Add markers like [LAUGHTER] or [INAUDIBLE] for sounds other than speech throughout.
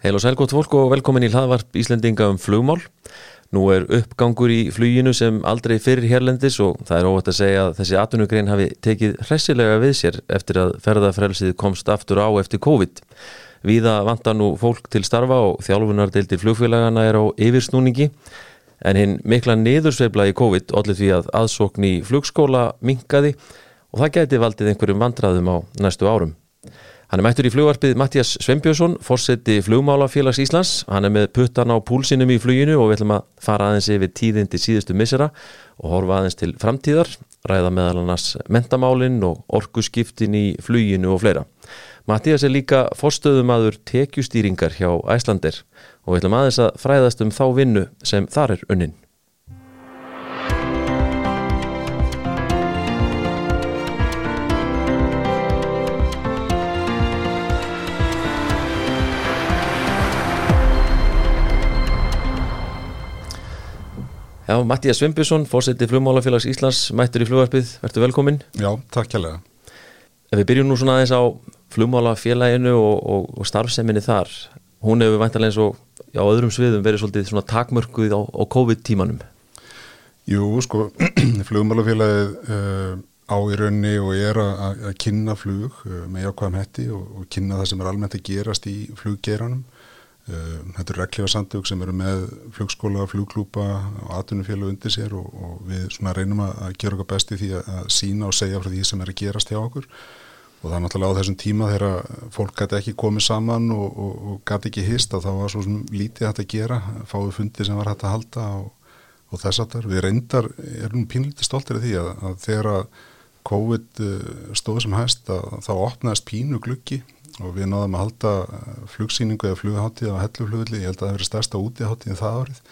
Heil og sælgótt fólk og velkomin í hlaðvarp Íslendinga um flugmál. Nú er uppgangur í fluginu sem aldrei fyrir hérlendis og það er óvægt að segja að þessi atvinnugrein hafi tekið hressilega við sér eftir að ferðafrelsið komst aftur á eftir COVID. Víða vantar nú fólk til starfa og þjálfunardeildir flugfélagana er á yfirsnúningi en hinn mikla niðursveifla í COVID allir því að aðsókn í flugskóla minkaði og það gæti valdið einhverjum vandraðum á næstu árum. Hann er mættur í flugvarpið Mattias Sveinbjörnsson, fórseti flugmálafélags Íslands. Hann er með puttan á púlsinum í fluginu og við ætlum að fara aðeins yfir tíðindi síðustu missera og horfa aðeins til framtíðar, ræða meðal annars mentamálinn og orkuskiptin í fluginu og fleira. Mattias er líka fórstöðumadur tekjustýringar hjá Æslandir og við ætlum aðeins að fræðast um þá vinnu sem þar er unnin. Já, Mattías Svimbjörnsson, fórseti flugmálafélags Íslands, mættur í flugvarpið, verður velkomin. Já, takk kjærlega. Við byrjum nú svona aðeins á flugmálafélaginu og, og, og starfseminni þar, hún hefur væntalega eins og á öðrum sviðum verið svolítið svona takmörkuð á, á COVID-tímanum. Jú, sko, [CLEARS THROAT] flugmálafélagið uh, á í raunni og er að, kynna flug uh, með jákvæðum hetti og, og kynna það sem er almennt að gerast í fluggeranum þetta eru reglífarsandug sem eru með flugskóla, flugklúpa og atvinnufélag undir sér og, og við reynum að gera okkar besti því að sína og segja frá því sem er að gerast hjá okkur. Og það er náttúrulega á þessum tíma þegar fólk gæti ekki komið saman og, og, og gæti ekki hýst að það var svo lítið hægt að gera, fáið fundi sem var hægt að halda og þess að það við reyndar, erum pínlítið stoltir af því að, að þegar COVID eh, stóð sem hægst þá opnaðist pínu gluggi og við náðum að halda eh, flugsýningu eða flugaháttíð á helluflugli, ég held að það hefur stærsta útíháttíð það árið.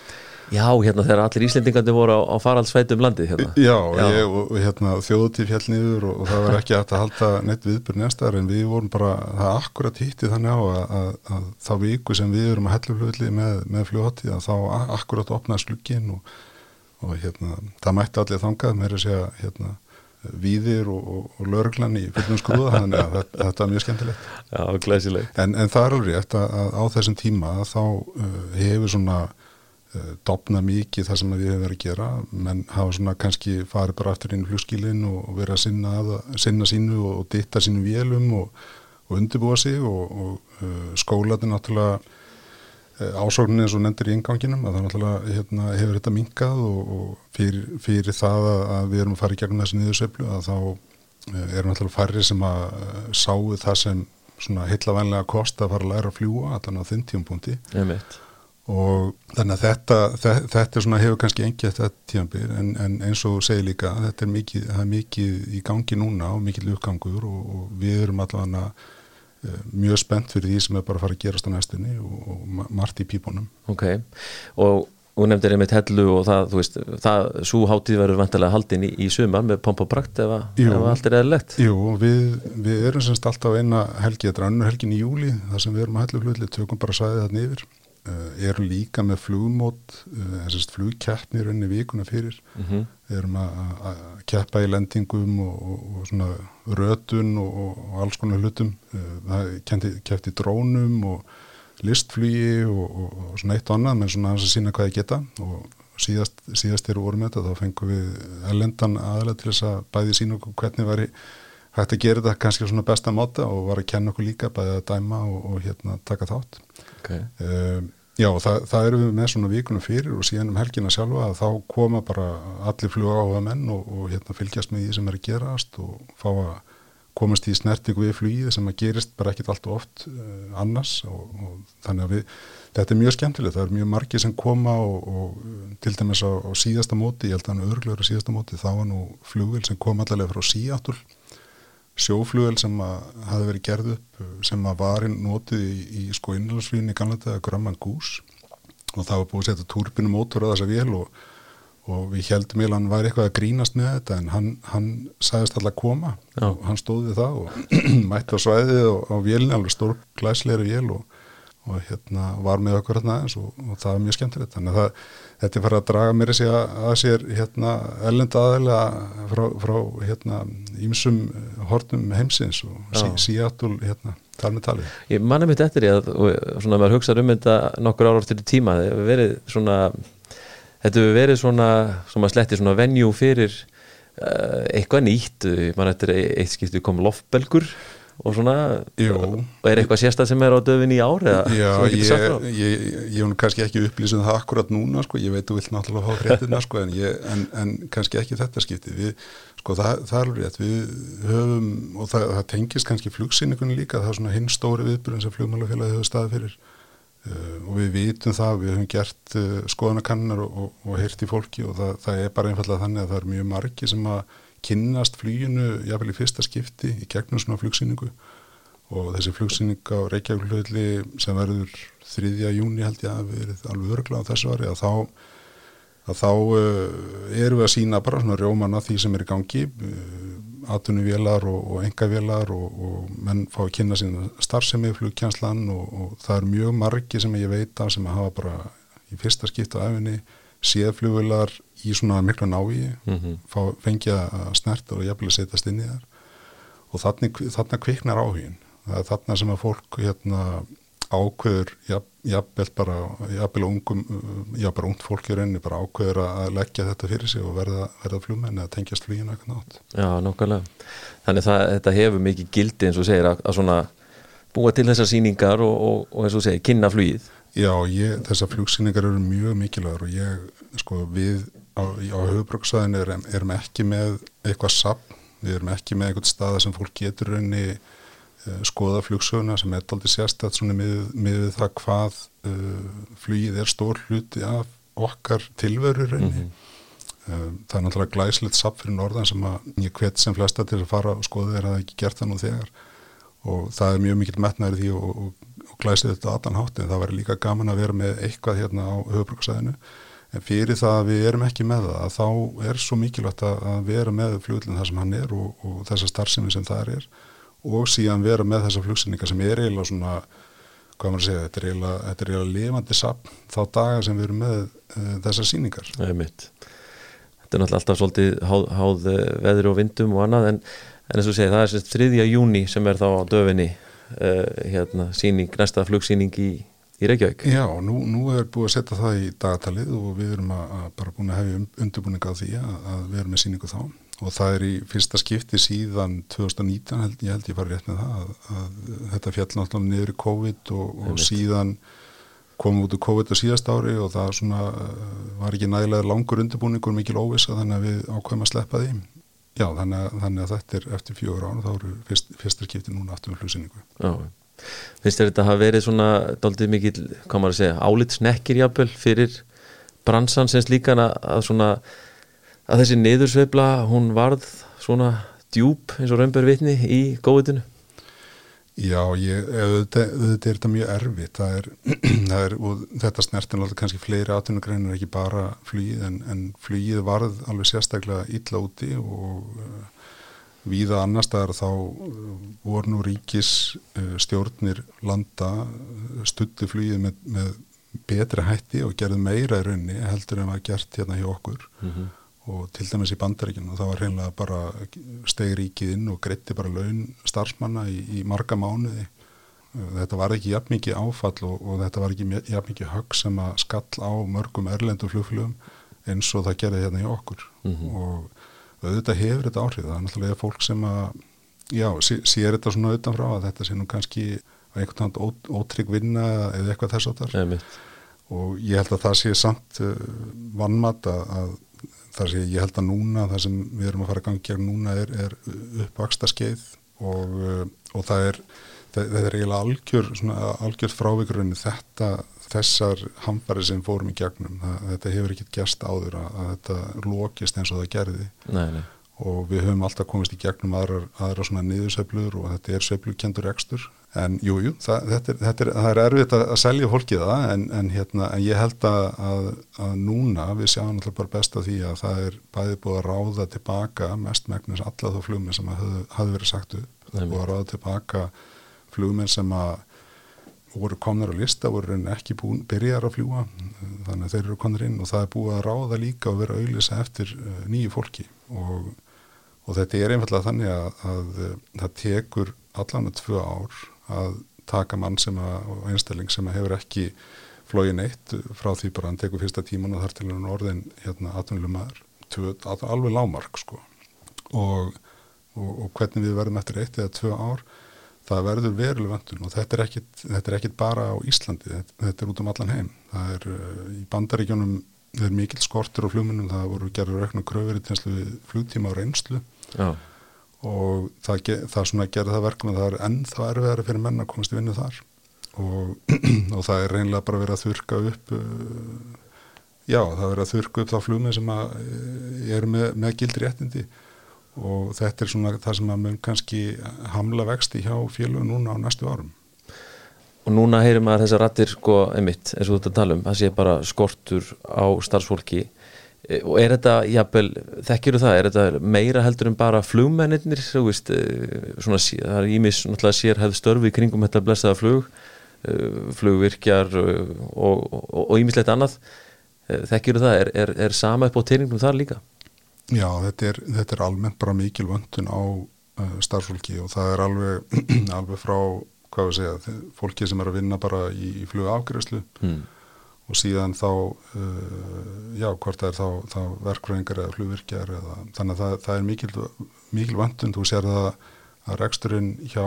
Já, hérna þegar allir Íslendingandi voru á, á faraldsveitum landið hérna. Já, Já. Ég, og hérna þjóðutíð fjall niður og, og það var ekki að halda neitt viðbjörn næstar en við vorum bara, það er akkurat hýttið þannig á að, að, að þá viku sem við erum að helluflugli með, með flugaháttíð að þá akkurat opnaði sluggin og, og hérna það mætti allir þangað með þess að hérna víðir og, og, og lörglan í fullum skrúða [LAUGHS] þannig að þetta, þetta er mjög skemmtilegt. Já, glæsilegt. En, en það er alveg rétt að, að á þessum tíma þá uh, hefur svona uh, dopna mikið það sem við hefur verið að gera. Menn hafa svona kannski farið bara aftur inn í flugskílinn og, og verið að sinna, að, sinna sínu og ditta sínu vélum og undirbúa sig og uh, skólaði náttúrulega ásóknin eins og nendur í inganginum að það náttúrulega hérna, hefur þetta minkað og, og fyrir, fyrir það að við erum að fara í gegnum þessi niðurseflu að þá eh, erum náttúrulega færri sem að eh, sáu það sem svona heitlavænlega kost að fara að læra að fljúa allan á þinn tíumpunkti og þannig að þetta, þetta, þetta svona hefur kannski engiðt þetta tíumbir en, en eins og segir líka þetta er mikið, er mikið í gangi núna og mikið lukkangur og, og við erum allavega Eh, mjög spennt fyrir því sem er bara að fara að gerast á næstunni og, og margt í pípunum. Ok, og og nefndir einmitt hellu og það, þú veist, það svo hátíð verður vantilega haldinn í, í sumar með pomp og prakt ef, ef allt er eðlilegt. Jú, við, við erum semst alltaf eina helgi, þetta er annur helgin í júli, það sem við erum að hellu flutli, tökum bara sæðið þarna yfir, erum líka með flugmót, uh, semst flugkeppnir unni vikuna fyrir, mm -hmm. erum að keppa í lendingum og, og, og svona rötun og, og alls konar hlutum, uh, það keppti drónum og listflugi og, og, og svona eitt og annað menn svona að sína hvað ég geta og síðast, síðast eru voru með þetta þá fengum við ellendan aðalega til þess að bæði sína okkur hvernig væri hægt að gera þetta kannski svona besta máta og var að kenna okkur líka bæði að dæma og, og hérna taka þátt okay. um, Já, það, það eru við með svona vikunum fyrir og síðan um helgina sjálfa að þá koma bara allir fluga á það menn og hérna fylgjast með því sem er að gerast og fá að komast í snertingu við flugið sem að gerist bara ekkit allt og oft uh, annars og, og þannig að við, þetta er mjög skemmtilegt, það er mjög margi sem koma og, og til dæmis á, á síðasta móti, ég held að hann örglegur á síðasta móti, þá var nú flugvel sem kom allavega frá Seattle, sjóflugvel sem að hafi verið gerð upp, sem að var notið í, í sko innlandsflugin í ganlega Grumman Goose og það var búið að setja turbinu mótor að þessa vél og og við heldum ég að hann væri eitthvað að grínast með þetta en hann, hann sagðist alltaf að koma Já. og hann stóði það og [CLEARS THROAT] mætti á svæðið og á vélni, alveg stór glæsleiri vél og, og hérna var með okkur hérna aðeins og, og það var mjög skemmtilegt. Þannig að það, þetta er farið að draga mér að, að sér hérna ellenda aðeila frá, frá hérna ímsum hortum heimsins og sí, Seattle hérna þar með talið. Ég manna mitt eftir ég að, svona maður hugsaður um þetta nokkur ára í tíma, þetta hefur verið svona, þetta hefur verið svona, svona sletti svona venjú fyrir uh, eitthvað nýtt, mann eftir eitt skiptu kom loftbelgur og svona, Jú. og er eitthvað sérstað sem er á döfin í ár eða? Já, ég, hún kannski ekki upplýsum það akkurat núna, sko, ég veit þú vilt náttúrulega fá fréttina, sko, en, ég, en, en kannski ekki þetta skipti, við, sko, það, það er alveg rétt, við höfum, og það, það tengist kannski flugsýningunni líka, það er svona hinn stóri viðbyrjun sem flugmálafélagi hefur staðið fyrir. Uh, og við vitum það, við höfum gert uh, skoðanakannar og, og, og heyrt í fólki og það, það er bara einfallega þannig að það er mjög margi sem að kynnast fluginu, jáfnvel í fyrsta skipti í gegnum svona flugsýningu og þessi flugsýning á Reykjavík-hlutli sem verður 3. júni held ég að verið alveg örgla á þessu ári að þá, að þá uh, erum við að sína bara svona rjóman að því sem er í gangi uh, atvinnuvélar og, og engavélar og, og menn fá að kynna sína starfsemi flugkjænslan og, og það er mjög margi sem ég veit af sem að hafa bara í fyrsta skipt á efinni séð flugvélar í svona miklu návi Mhm. fá, fengja að snerta og jafnvel setjast inn í þar og þannig kviknar áhugin það er þarna sem að fólk hérna, ákveður jafn, jafnvel bara jafnvel ungum, já bara ungt fólk í rauninni bara ákveður að leggja þetta fyrir sig og verða, verða flugmenn eða tengjast fluginu eitthvað nátt Já, nokkulega. Þannig það, þetta hefur mikið gildi eins og segir að, að svona búa til þessar sýningar og, og, og eins og segir, kynna flugið. Já, ég, þessar flugsýningar eru mjög mikilvægur og ég, sko, við á, á höfubröksæðinu erum, erum ekki með eitthvað sapn, við erum ekki með eitthvað staða sem fólk getur raunni uh, skoða flugsöguna sem er aldrei sérstætt svona með, með það hvað uh, flugið er stór hluti af okkar tilveru raunni. Um, það er náttúrulega glæslegt sapp fyrir norðan sem að ég hvet sem flesta til að fara og skoða þeir að ekki gert það nú þegar. Og það er mjög mikill metnaður því og, og glæsið þetta allan hátt en það væri líka gaman að vera með eitthvað hérna á höfubröksæðinu en fyrir það að við erum ekki með það að þá er svo mikilvægt að, vera með fluglinn þar sem hann er og, og þessa starfsemi sem það er og síðan vera með þessa flugsinninga sem er eiginlega svona hvað maður að segja, þetta er eiginlega, þetta er eiginlega lifandi sapn þá dagar sem við erum með uh, þessar síningar. Það er mitt. Þetta er náttúrulega alltaf svolítið háð, háð eh, veðri og vindum og annað en, en eins og segir, það er 3. júni sem er þá döfinni hérna, síning, næsta flugsýning í, í Reykjavík. Já, nú, nú er búið að setja það í dagatalið og við erum að, að bara búin að hefja undirbúning á því að, að við erum með síningu þá. Og það er í fyrsta skipti síðan 2019 held ég held ég farið rétt með það að, að þetta fjall náttúrulega niður í COVID og, og síðan komum út úr COVID á síðast ári og það svona uh, var ekki nægilega langur undirbúningur mikil óvisa þannig að við ákveðum að sleppa því Já, þannig að, þannig að þetta er eftir fjögur án þá eru fyrst, fyrsta skipti núna aftur með hlusinningu Já, finnst þér þetta hafa verið svona daldið mikil, hvað maður að segja, álit snekkir jafnvel fyrir bransan sem slíkan að, að svona að þessi niðursveifla, hún varð svona djúb eins og raunber vitni í góðutinu? Já, ég, auðvitað, auðvitað er þetta mjög erfitt er, [CLEARS THROAT] er, og þetta snertin alveg kannski fleiri atvinnugreinar ekki bara flugið en, en flugið varð alveg sérstaklega illa úti og uh, víða annar staðar þá uh, voru nú ríkis uh, stjórnir landa uh, stuttu flugið með, með betri hætti og gerðu meira í raunni heldur en var gert hérna hjá okkur Mm -hmm. Og til dæmis í bandaríkinu það var hreinlega bara stegi ríkið inn og greitti bara laun starfsmanna í, í marga mánuði þetta var ekki jafn mikið áfall og, og þetta var ekki jafn mikið högg sem að skall á mörgum erlendu flugflugum eins og það gerði hérna í okkur Mhm. og auðvitað hefur þetta áhrif það er náttúrulega fólk sem að já, sé- sér þetta svona utanfrá að þetta sé nú kannski á einhvern hand ó, ótrygg vinna eða eitthvað þess að mitt. og ég held að það sé samt uh, vannmat að, það sé, ég held að núna það sem við erum að fara að gegn núna er, er uppvaksta skeið og, uh, og það er það, það er eiginlega algjör, algjör frávikurinn þetta, þessar hamfari sem fórum í gegnum það, þetta hefur ekkert gerst áður að, að þetta lokist eins og það gerði Nei, nei. Og við höfum alltaf komist í gegnum aðrar, aðra svona niðursveiflur og þetta er sveiflukendur ekstur en jújú, jú, það, þetta, þetta það er erfitt að, að selja fólkið það en, en, hérna, en ég held að, að, að núna við sjáum alltaf bara best að því að það er bæði búið að ráða tilbaka mest megnis alla þá flugmenn sem hafði verið sagt upp. Það er búið að ráða tilbaka flugmenn sem að voru komnar á lista, voru ekki búin, byrjar að fljúa, þannig að þeir eru komnar inn og það er búið að ráða líka og vera auðlisa eftir uh, nýju fólki. Og, og þetta er einfallega þannig að, að uh, það tekur allan að tvö ár að taka mann sem að, og einstakling sem að hefur ekki flógin eitt frá því bara hann tekur fyrsta tíman og þar til hann orðin hérna atvinnilega maður alveg lámark sko. Og, og, og hvernig við verðum eftir eitt eða tvö ár það verður veruleg vöndun og þetta er ekkit, þetta er ekkit bara á Íslandi, þetta, þetta er út um allan heim. Það er uh, í bandaríkjónum það er mikil skortur á flugmunum það voru gerður aukna kröfur í tegnslu flugtíma á reynslu Já. og það, það svona gerði það verkum að það er ennþá erfiðari fyrir menn að komast í vinnu þar. Og, [CLEARS THROAT] og það er reynlega bara verið að þurka upp uh, já, það er verið að þurka upp þá flugmið sem að, uh, er með, með gildri réttindi. Og þetta er svona það sem að mun kannski hamla vexti hjá félögum núna á næstu árum. Og núna heyrir maður þessar rattir sko emitt eins og þú ert að tala um, það sé bara skortur á starfsfólki og er þetta, jábel, þekkir það, er þetta meira heldur en bara flugmennir, þú veist, e, svona, það er ímis náttúrulega sér hefð störfi kringum þetta blessaða flug, e, flugvirkjar og ímislegt annað, þekkir það, er, er, er sama upp á teiningum þar líka? Já, þetta er, þetta er almennt bara mikil vöndun á uh, starfsfólki og það er alveg, [CLEARS THROAT] alveg frá, hvað við segja, fólki sem er að vinna bara í, í fluga afgræslu mm. Og síðan þá, uh, já, hvort það er þá, þá verkfræðingar eða flugvirkjar eða, þannig að það, það er mikil, mikil vöndun, þú sér það að reksturinn hjá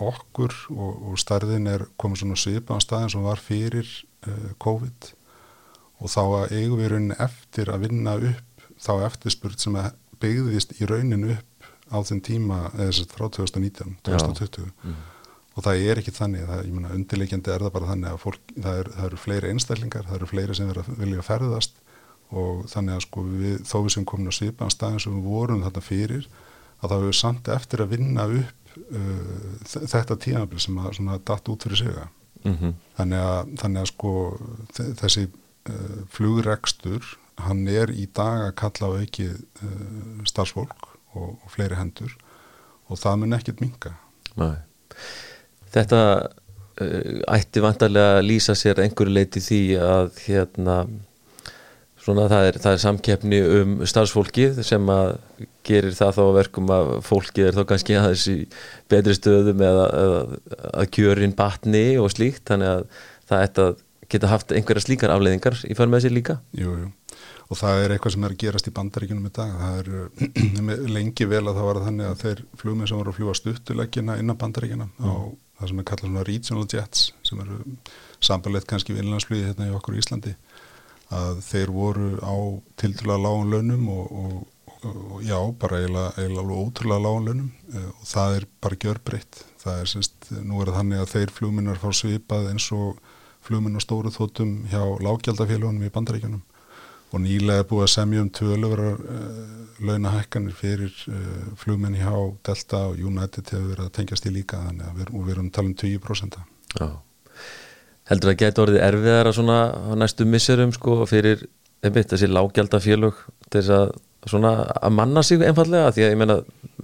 okkur og, og starðin er komið svona svipa á staðin sem var fyrir uh, COVID. Og þá að eigum við rauninni eftir að vinna upp þá eftirspurt sem byggðist í rauninu upp á þenn tíma eða þess að frá 2019, 2020 mm. Og það er ekki þannig, það, ég menna undirleikjandi er það bara þannig að fólk, það, er, það eru fleiri einstaklingar, það eru fleiri sem vilja ferðast og þannig að sko við, þó við sem komin á svipan staðin sem við vorum þetta fyrir að það hefur samt eftir að vinna upp uh, þetta tímafél sem að svona datt út fyrir sig mm -hmm. þannig, að, þannig að sko þessi uh, flugrekstur hann er í dag að kalla á ekki uh, starfsfólk og, og fleiri hendur og það mun ekkert minga Nei. Þetta uh, ætti vantarlega að lýsa sér einhverju leiti því að hérna svona það er, það er samkeppni um starfsfólkið sem að gerir það þá verkum að fólkið er þá kannski aðeins í betri stöðum eða, að kjörin batni og slíkt. Þannig að það ætti að geta haft einhverja slíkar afleiðingar í förmið sér líka. Jújú jú. Og það er eitthvað sem er að gerast í bandaríkunum í dag. Það er [CLEARS THROAT] lengi vel að það var þannig að þeir flugmið sem voru að fljúa stuttuleggina innan bandaríkina mm. á það sem er kallað svona regional jets sem eru sambalett kannski við innlandsflugið hérna í okkur í Íslandi að þeir voru á tildurlega lágun launum og, og, og já, bara eiginlega, alveg ótrúlega lágun launum eh, og það er bara gjörbreytt. Það er semst, nú er það þannig að þeir flugminnar fá svipað eins og flugminn og stóru þóttum hjá lágjaldafélagunum í bandaríkunum og nýlega er búið að semja um töluvera uh, eh, launahækkanir fyrir uh, flugmenn hjá Delta og United hefur verið að tengjast í líka þannig að við, við erum að tala um 20% Já. Heldur það að geta orðið erfiðara svona á næstu misserum sko fyrir einmitt þessi lágjaldafélög til þess að svona að manna sig einfallega því að ég menna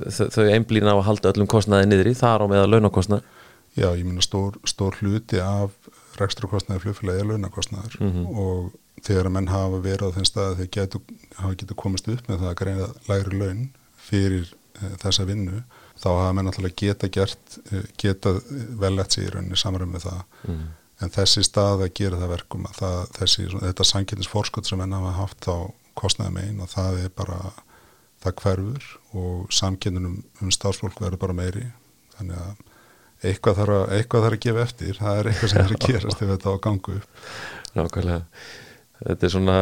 þau, einblýna á að halda öllum kostnaði niður í þar á meða launakostnaði Já, ég menna stór, stór hluti af rekstrakostnaði flugfélagi er launakostnaður mm -hmm. og þegar að menn hafa verið á þenn stað að þeir getur, hafa getur komist upp með það að greina læri laun fyrir e, þessa vinnu þá hafa menn náttúrulega geta gert e, geta velett sér í rauninni samræð með það. Mm. en þessi stað að gera það verkum að það, þessi, þetta sanginnisforskot sem menn hafa haft á kostnæði megin og það er bara það hverfur og samkynninum um starfsfólk verður bara meiri. Þannig að eitthvað þarf að, eitthvað þarf að gefa eftir. Það er eitthvað sem þarf að [LAUGHS] gerast ef þetta á gangu Nákvæmlega þetta er svona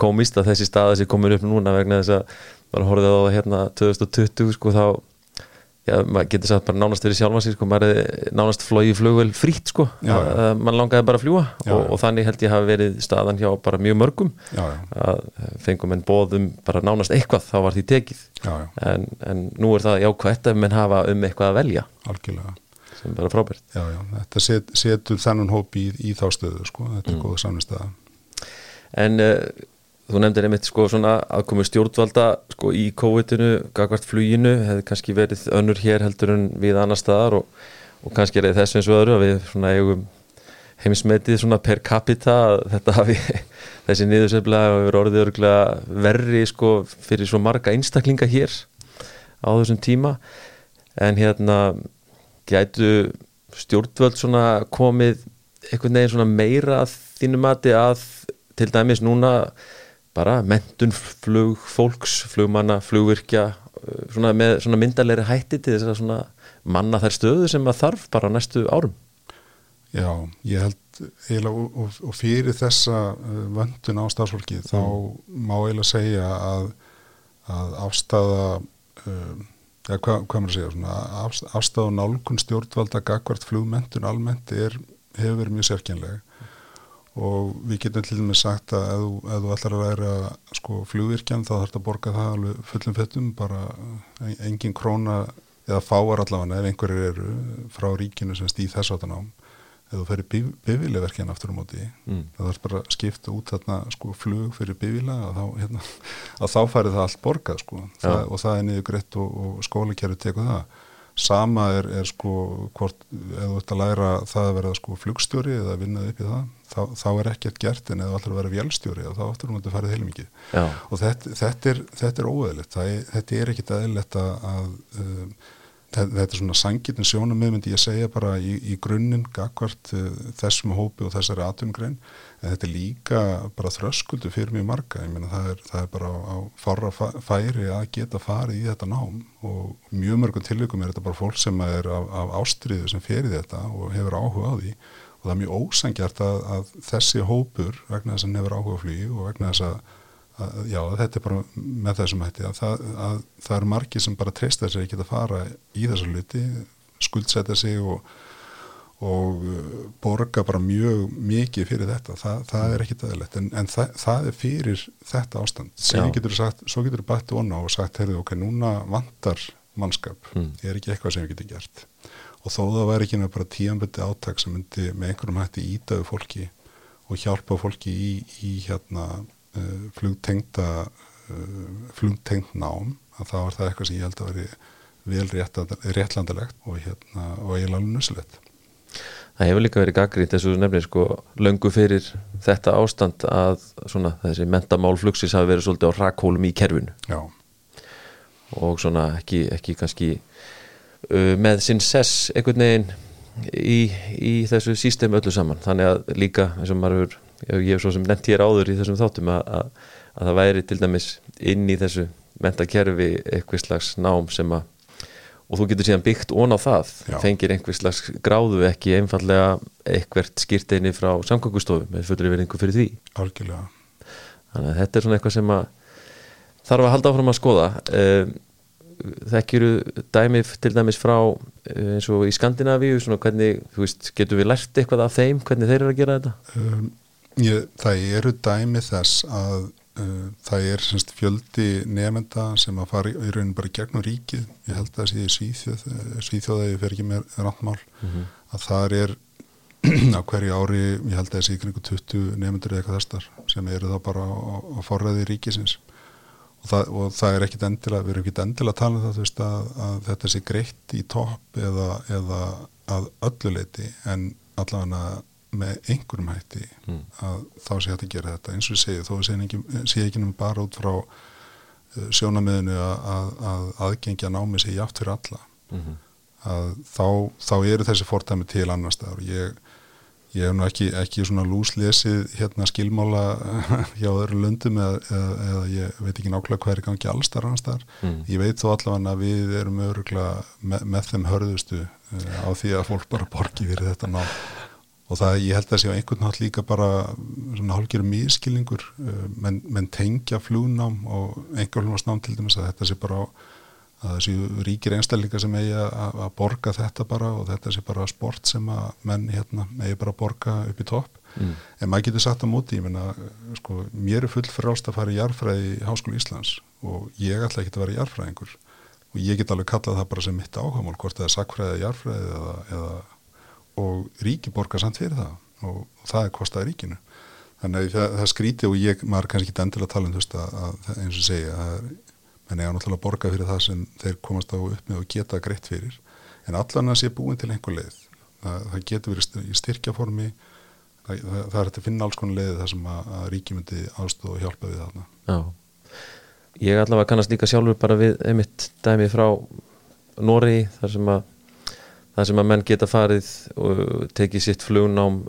komist að þessi staða sem komur upp núna vegna þess að maður horfið á það hérna 2020 sko þá já, maður getur sagt bara nánast verið sjálfa sig sko, maður er nánast flóið flugvel frýtt sko, já, já. að mann langaði bara að fljúa og, og þannig held ég hafi verið staðan hjá bara mjög mörgum að fengum en bóðum bara nánast eitthvað þá var því tekið. En, en nú er það jákvæmt ef mann hafa um eitthvað að velja algjörlega. sem bara frábært. Já, já, þetta set, setur þennan hópi í, í þá stöðu sko, þetta er mm. góða samnistæða en uh, þú nefndir einmitt sko svona aðkomi stjórnvalda sko í COVID-inu, gagvart fluginu hefði kannski verið önnur hér heldur en við annar staðar og, og kannski er þessu eins og öðru að við svona eigum heimsmetið svona per capita þetta hafi [LAUGHS] þessi niðurseflega hefur orðið örgulega verri sko fyrir svo marga einstaklinga hér á þessum tíma. En hérna gætu stjórnvöld svona komið einhvern veginn svona meira að þínu mati að til dæmis núna bara mentun flugfólks, flugmanna, flugvirkja uh, svona með svona myndalegri hætti til þess að svona manna þær stöðu sem að þarf bara næstu árum Já, ég held eiginlega og, og, og fyrir þessa uh, vöndun á starfsfólki mm. þá má eiginlega segja að, að afstafa um, ja, hvað, hvað maður segja svona, af, afstafa nálgun stjórnvalda gagvart flugmentun almennt er, hefur verið mjög sérkjænlega og við getum til dæmis sagt að ef, ef þú ætlar að læra sko, flugvirkjan þá þarf þetta að borga það alveg fullum fettum bara engin króna eða fáar allavega ef einhverjir eru frá ríkinu sem stýð þess að það nám ef þú ferir bifileverkjan aftur á móti mm. það þarf bara að skipta út þarna sko flug fyrir bifila að þá, hérna, [LAUGHS] þá færi það allt borgað sko það, ja. og það er niður greitt og, og skólakerfi teku það sama er, er sko hvort ef þú ert að læra það að vera sko flugstjóri eða vinnað upp í það þá, þá er ekkert gert en þú ætlar að vera vélstjóri þá áttur þú að fara heilum ekki og þetta, þetta er, er óeðlegt þetta er ekkit aðeinlegt að, um, þetta er svona sangitin sjónum myndi ég segja bara í, í grunninn gagvart uh, þessum hópi og þessari atumgrein en þetta er líka bara þröskuldu fyrir mjög marga. Ég meina það er, það er bara á, á farra færi að geta farið í þetta nám. Og mjög mörgum tilvíkum er þetta bara fólk sem er af, af ástriðu sem fer í þetta og hefur áhuga á því og það er mjög ósangjart að, að þessi hópur vegna þess að hefur áhuga flýju og vegna þess að að, já, þetta er bara með þessum hætti að það, að það eru margi sem bara treysta sér ekki að fara í þessu luti skuldsetja sig og, og uh, borga bara mjög mikið fyrir þetta, það, það er ekki aðeinlegt, en, en það, það er fyrir þetta ástand, sem getur sagt svo getur við bætti onna og sagt, heyrðu, ok, núna vantar mannskap. Mm. er ekki eitthvað sem við getum gert og þó það væri ekki bara tíanböndi áttak sem myndi með einhverjum hætti ítaðu fólki og hjálpa fólki í, í hérna uh, flugtengta uh, flugtengt nám að þá er það eitthvað sem ég held að veri vel réttlandalegt og, hérna, og eiginlega nuslegt. Það hefur líka verið gaggrið þessu nefnir sko löngu fyrir þetta ástand að svona þessi mentamál flugsis hafi verið svolítið á rakkólum í kerfinu Já. og svona ekki, ekki kannski með sinn sess einhvern veginn í, í þessu sístem öllu saman. Þannig að líka eins og maður ég hef svo sem nefnt hér áður í þessum þáttum að, að, að það væri til dæmis inn í þessu mentakerfi eitthvað slags nám sem að og þú getur síðan byggt ón á það Já. fengir einhver slags gráðu ekki einfallega eitthvert skýrteini frá samgöngustofu með fullri verðingu fyrir því. Algjörlega. Þannig að þetta er svona eitthvað sem að þarf að halda áfram að skoða. Ehm, þekkjuru dæmi til dæmis frá eh, eins og í Skandinavíu svona hvernig, þú veist, getur við lært eitthvað af þeim, hvernig þeir eru að gera þetta? Um, Ég, það eru dæmi þess að uh, það er semst, fjöldi nefnda sem að fara í, rauninu bara gegnum ríkið, ég held að það sé svíþjóð, svíþjóðaði fyrir ekki með randmál, mm -hmm. að það er [CLEARS THROAT] á hverju ári, ég held að það sé ykkur 20 nefndur eða eitthvað þessar sem eru þá bara á, á forræði ríkisins og það, og það er ekkit endilega, við erum ekkit endilega að tala um það, veist að, að þetta sé greitt í topp eða, eða að ölluleiti en allavega með einhverjum hætti mm. að þá sé hægt að gera þetta eins og ég segi, þó sé ekki nefnum bara út frá uh, sjónamiðinu að, að, að aðgengja námi sé játt fyrir alla mm -hmm. að þá, þá eru þessi fórtæmi til annar staðar og ég, ég hef nú ekki, ekki svona lúslesið hérna skilmála [LAUGHS] hjá öðru löndum eða, eða, eða ég veit ekki nákvæmlega hvað er gangi allstar annar staðar, mm. ég veit þó allavega að við erum öruglega með, með þeim hörðustu uh, á því að fólk bara borgi fyrir þetta ná og það ég held að sé á einhvern nátt líka bara svona hálfgerðum mískilningur uh, menn, menn tengja flugnám og einhverjum til dæmis að þetta sé bara á að þessi ríkir einstællingar sem eigi að borga þetta bara og þetta sé bara sport sem að menn hérna eigi bara að borga upp í topp. Mm. en maður getur satt á móti, ég menna sko, mér er full frálst að fara í jarfræði í Háskólu Íslands og ég ætla ekki að vera jarfræðingur og ég get alveg kallað það bara sem mitt áhagamál, hvort það er sakfræði jarfræði eða, eða og ríki borgar samt fyrir það og, og það er kostað ríkinu. Þannig að það, það skríti og ég, maður kannski ekki endilega tala um þú veist að, að eins og segja að ég á náttúrulega að borga fyrir það sem þeir komast á upp með og geta greitt fyrir. En allan að sé búin til einhver leið. Það, það getur verið í styrkjaformi. Það, það er að finna alls konar leið þar sem að, að ríki myndi aðstofa og hjálpa við þarna. Já, ég allavega kannast líka sjálfur bara við einmitt dæmi frá Nóri þar sem að það sem að menn geta farið og tekið sitt flugnám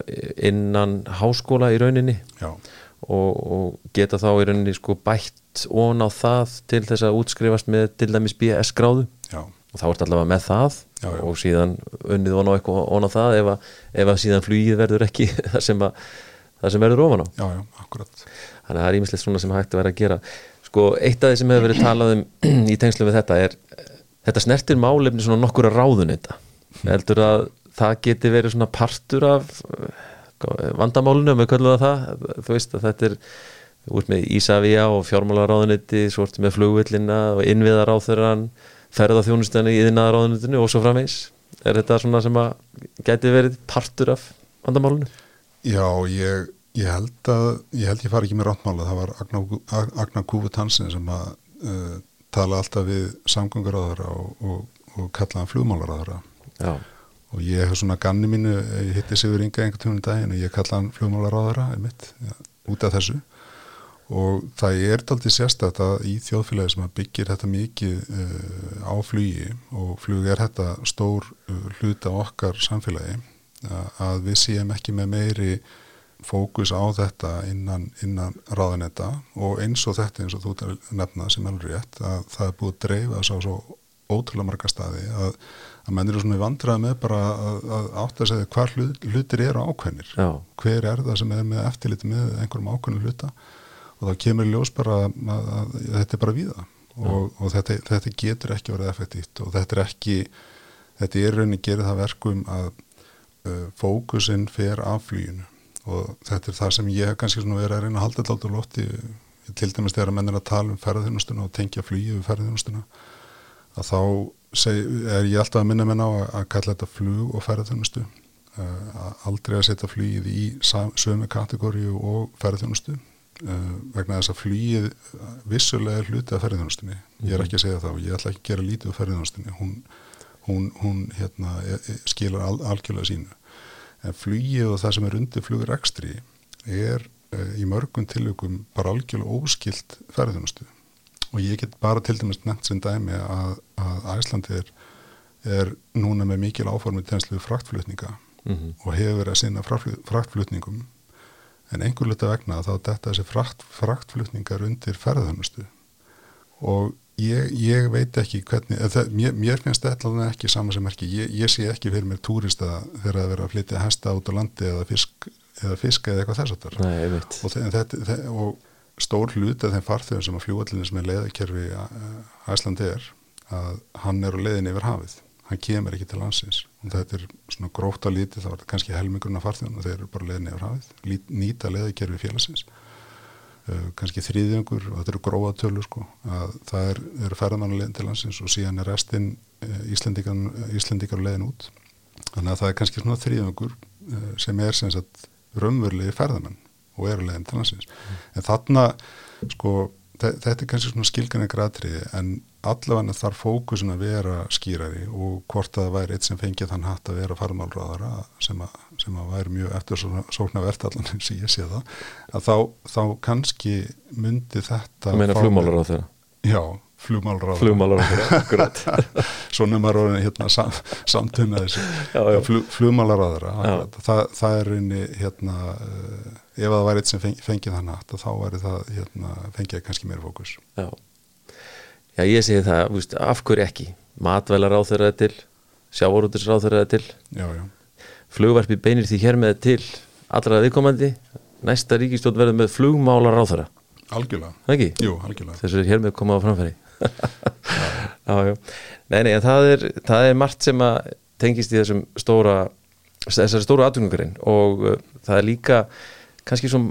innan háskóla í rauninni. Já, og, og geta þá í rauninni sko bætt ón á það til þess að útskrifast með til dæmis BS gráðu. Já, og þá ert allavega með það Já, og síðan unnið ón á eitthvað ón á það ef að, ef að síðan flugið verður ekki [LAUGHS] það sem, að, það sem verður ofan á. Já, já, akkurat. þannig að það er ímislegt svona sem hægt að vera að gera. Sko eitt af því sem hefur verið talað um [CLEARS THROAT] í tengslu við þetta er þetta snertir málefni svona nokkura ráðunita heldur að það geti verið svona partur af eh, vandamálunum, við köllum það þú veist að þetta er út með Ísafía og fjármálaráðuniti svo ertu með flugvillina og innviðaráþurann ferðarþjónustani í innviðaráðunitinu og svo framvegs er þetta svona sem að geti verið partur af vandamálunum? Já, ég, ég held að ég held ég fari ekki með ráttmála, það var Agnar, Agnar Kúfut Hansen sem að uh, tala alltaf við samgönguráðara og, og, og kallaðan flugmálaráðara Já, og ég hef svona ganni mínu, ég hitti Sigur Inga einhvern í daginn og ég kallaðan flugmálaráðara einmitt, ja, út af þessu. Og það er daldið sérstætt að í þjóðfélagi sem byggir þetta mikið uh, á flugi og flug er þetta stór uh, hluta okkar samfélagi að við séum ekki með meiri fókus á þetta innan, innan ráðanetta og eins og þetta eins og þú ert að nefna sem alveg rétt að það er búið að dreifa á svo ótrúlega marga staði að, að menn eru svona í vandraði með bara að, að átta að segja hvar hlut, hlutir eru ákveðnir. Já, hver er það sem er með eftirliti með einhverjum ákveðnum hluta? Og þá kemur ljós bara að, að, að þetta er bara víða. Og, og þetta, þetta getur ekki verið effektíft og þetta er ekki þetta er rauninni gerir það verkum að uh, fókusinn fer af flýjunu og þetta er það sem ég kannski svona verið að reyna að halda þetta á lofti til dæmis þegar menn er að tala um ferðarþjónustuna og tengja flýju við ferðarþjónustuna að þá seg, er ég alltaf að minna menn á að, að kalla þetta flug og ferðarþjónustu uh, aldrei að setja flýið í sömu kategóriu og ferðarþjónustu uh, vegna þess að flýið vissulega er hluti af ferðarþjónustunni ég er ekki að segja það og ég ætla ekki að gera lítið af ferðarþjónustunni hún, hún, hún hérna, e, e, skilar al, algjörlega sínu. En flýið og það sem er undir flugurekstri er uh, í mörgum tilökum bara algjörlega óskilt ferðarþjónustu og ég get bara til dæmis nefnt sem dæmi að, að Æslandi er, er núna með mikil áformið tenslu fraktflutninga mm og hefur verið að sinna fraktflu- fraktflutningum. En einhver luta vegna þá þetta þessi frakt, fraktflutningar undir ferðarþjónustu og ég, ég veit ekki hvernig, það, mér, mér finnst þetta alveg ekki sama sem ekki, ég, ég sé ekki fyrir mér túrista þegar það vera að flytja hesta út á landi eða fisk eða fiska eða eitthvað þess að veit og, stór hlut af þeim farþegum sem að fljúallinu sem er leiðakerfi Æslandi er að hann er á leiðin yfir hafið. Hann kemur ekki til landsins. Og þetta er svona gróft að þá er þetta kannski helmingurinn af farþegum og þeir eru bara leiðin yfir hafið. Nýta leiðakerfi félagsins. Uh, kannski þrýðjöngur og þetta eru gróða tölur sko að það er, eru leiðin til landsins og síðan er restinn Íslendingar á leiðin út. Þannig að það er kannski svona þrýðjöngur sem er sem sagt raunverulegi ferðamenn og eru leiðin til landsins. En þarna sko þe- þetta er kannski svona skilgan ekki atriði en allavega þarf fókusin að vera skýrari og hvort að það væri eitt sem fengið þann hatt að vera farmálráðara sem að, sem að væri mjög eftir sókna verðallan eins og ég sé það að þá, þá kannski myndi þetta Það meina þeirra Já, á þeirra, akkurat. [LAUGHS] Svona maður orðin hérna sam, samtum með þessu. Já, já. Flug, flugmálaráðara Já. það, það er reyni hérna uh, ef það væri eitt sem feng, fengið þannig að þá væri það hérna, fengið kannski meira fókus. Já, Já ég segi það, víst, af hverju ekki? Matvælar á þeirra til sjávarútur á þeirra til. Já, já, flugvarpi beinir því hér með til allra viðkomandi. Næsta ríkistjótt verður með flugmálar á þeirra algjörlega. Það? Jú, algjörlega. Þessu er hér með komað á framfæri. [LAUGHS] Já, já, nei, nei, en það er það er margt sem að tengist í þessum stóra þessari stóru atvinningarinn og uh, það er líka kannski svo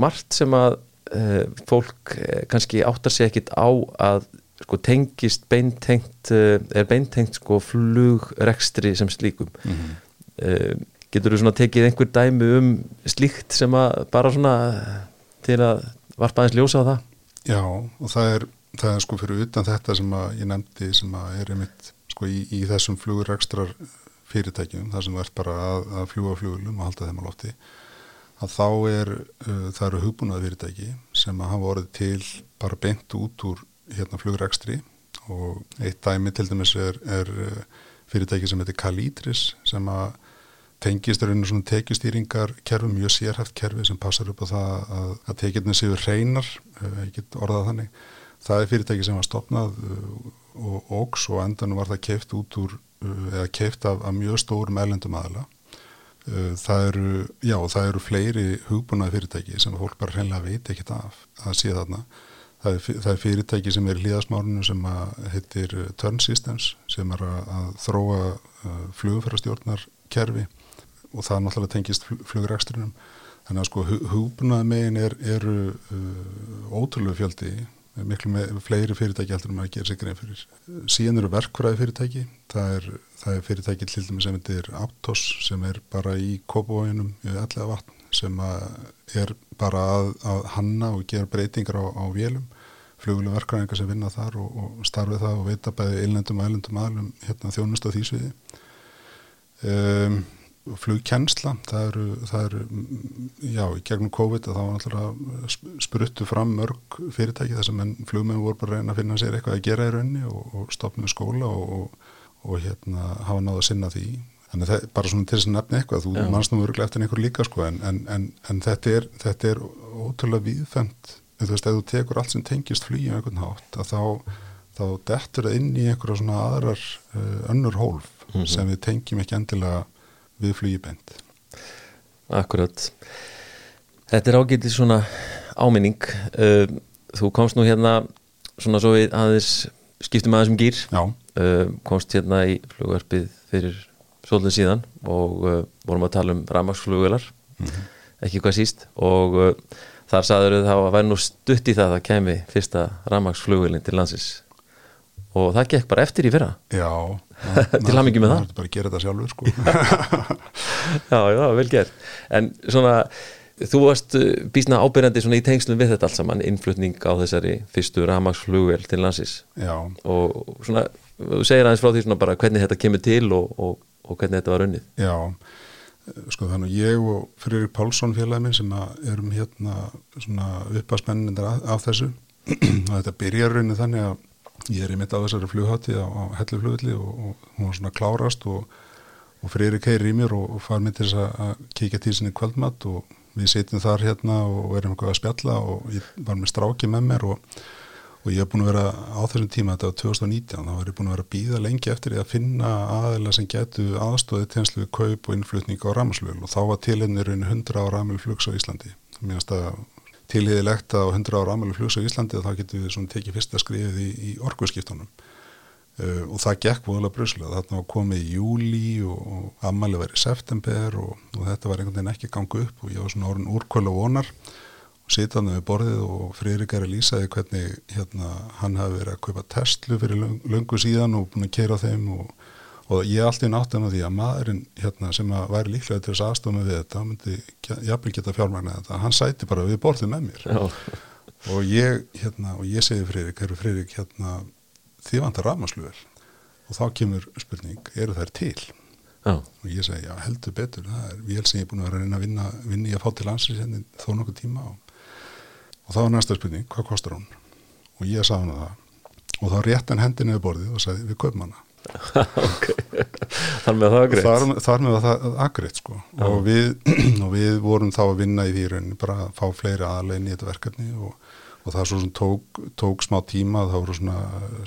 margt sem að uh, fólk uh, kannski áttar sig ekkit á að sko tengist beintengt uh, er beintengt sko flugrekstri sem slíkum. Mm -hmm. getur þú svona tekið einhver dæmi um slíkt sem að bara svona til að varpa aðeins ljósa á það? Já, og það er, það er sko fyrir utan þetta sem að ég nefndi sem að er einmitt sko í, í þessum flugrekstrar fyrirtækjum, það sem verður bara að, að fljúa flugulum og halda þeim á lofti að þá er, uh, það eru hugbúnað fyrirtæki sem hafa orðið til bara beint út úr hérna flugrekstri. Og eitt dæmi til dæmis er, er uh, fyrirtæki sem heitir Calidris sem að tengist er einu svona tekjustýringar kerfi, mjög sérhæft kerfi sem passar upp á það að, að tekjurni séu reynar, uh, ég get orðað þannig. Það er fyrirtæki sem var stopnað uh, og ógs og endan var það keift út úr, eða keift af, af mjög stórum ellendum aðla það eru, já, það eru fleiri hugbúnaði fyrirtæki sem fólk bara hreinlega veit ekkert af að sé þarna. Það er, það er fyrirtæki sem er í hlýðasmárunu sem heitir Turn Systems sem er að, þróa flugfærastjórnar kerfi og það náttúrulega tengist flugræksturinnum þannig að sko hugbúnaði megin er, eru uh, ótrúlega fjöldi miklu með fleiri fyrirtæki heldur en maður gerir sig grein fyrir. Síðan eru verkfræði fyrirtæki, það er, það er fyrirtæki til dæmis sem heitir Aptos sem er bara í kópavóinum í allega vatn sem er bara að, að hanna og gera breytingar á, á vélum, fluguleg verkfræðingar sem vinna þar og, og starfið það og veita bæði eilendum og eilendum aðlum hérna þjónust á því sviði. Um, flugkjensla það eru, það eru já, í gegnum COVID þá var náttúrulega spruttu fram mörg fyrirtæki þar sem flugmenn voru bara að reyna að finna sér eitthvað að gera í raunni og, og stopna skóla og, og, og hérna hafa náða að sinna því. Þannig það er bara svona til þess að nefna eitthvað þú mannst nú öruglega eftir einhver líka sko en, en, en, en þetta er, þetta er ótrúlega viðfemt, þú veist, ef þú tekur allt sem tengist flýjum einhvern hátt að þá, þá dettur það inn í einhverja svona aðrar uh, önnur hólf mm -hmm. sem við tengjum ekki endilega við flugi bent. Akkurat. Þetta er ágætið svona áminning. Uh, þú komst nú hérna svona svo við aðeins skiptum aðeins um gýr. Já. Uh, komst hérna í flugverfið fyrir svolítið síðan og uh, vorum að tala um ramagsflugular, mm -hmm. ekki hvað síst og þar saður þau þá að væri nú stutt í það að kemi fyrsta ramagsflugulin til landsins og það gekk bara eftir í fyrra? Já, [LAUGHS] til ham ekki með það? Það er bara að gera þetta sjálfur sko. [LAUGHS] Já, já, vel gert. En svona, þú varst uh, bísna ábyrjandi svona í tengslum við þetta allt saman innflutning á þessari fyrstu ramagsflugvel til landsis Já. Og svona, þú segir aðeins frá því svona bara hvernig þetta kemur til og, og, og hvernig þetta var unnið. Já, sko þannig ég og Fririk Pálsson félagin minn sem erum hérna svona uppasmennindar af, af þessu [CLEARS THROAT] og þetta byrjar raunin þannig að ég er í mitt á þessari flughátti á, á helluflugulli og, og hún var svona klárast og, og frýri keirir í mér og, og far mér til þess að kíkja til sinni kvöldmatt og við sitjum þar hérna og erum eitthvað að spjalla og ég var með stráki með mér og ég hef búin að vera á þessum tíma, þetta var 2019 þá var ég búin að vera að býða lengi eftir því að finna aðeila sem getu aðstóðið tenslu við kaup og innflutning á ramslugul og þá var tilhengirinn 100 á ramlflugs á Íslandi. Mér finnst að tilhiðilegt að á 100 ára ámælu flugs á Íslandi og þá getum við tekið fyrsta skrifið í, í orguðskiptunum uh, og það gekk voðalega bruslega. Þarna var komið í júli og, og ámæli var í september og, og þetta var einhvern veginn ekki gangu upp og ég var svona orðin úrkvölu vonar. Og sitaðum við borðið og Friðrik að lýsaði hvernig hérna hann hafi verið að kaupa testlu fyrir löngu síðan og búin að keira þeim og og ég alltaf náttúrulega með því að maðurinn hérna, sem að væri líklega til þess aðstofna við þetta myndi jafnvel geta fjármagna þetta. Hann sæti bara við borðið með mér. Og ég, hérna, og ég segi Friðrik, eru Friðrik hérna þið vantar rafmarsluvel og þá kemur spurning, eru þær til? Já. og ég segi, já heldur betur. Það er vél sem ég er búin að vera að reyna að vinna, vinna í að fá til landsins hérna þó nokkuð tíma og, og þá er næsta spurning, hvað kostar hún? Og ég sagði hann það. Og þá rétt hann hendinniði borðið og sagði, við kaupum hana. [LAUGHS] Okay. Þar með það agrið þar, þar með það agrið sko Já. og við, [CLEARS THROAT] og við vorum þá að vinna í því rauninni bara að fá fleiri aðlegin í þetta verkefni og, og það svo tók, tók smá tíma það voru svona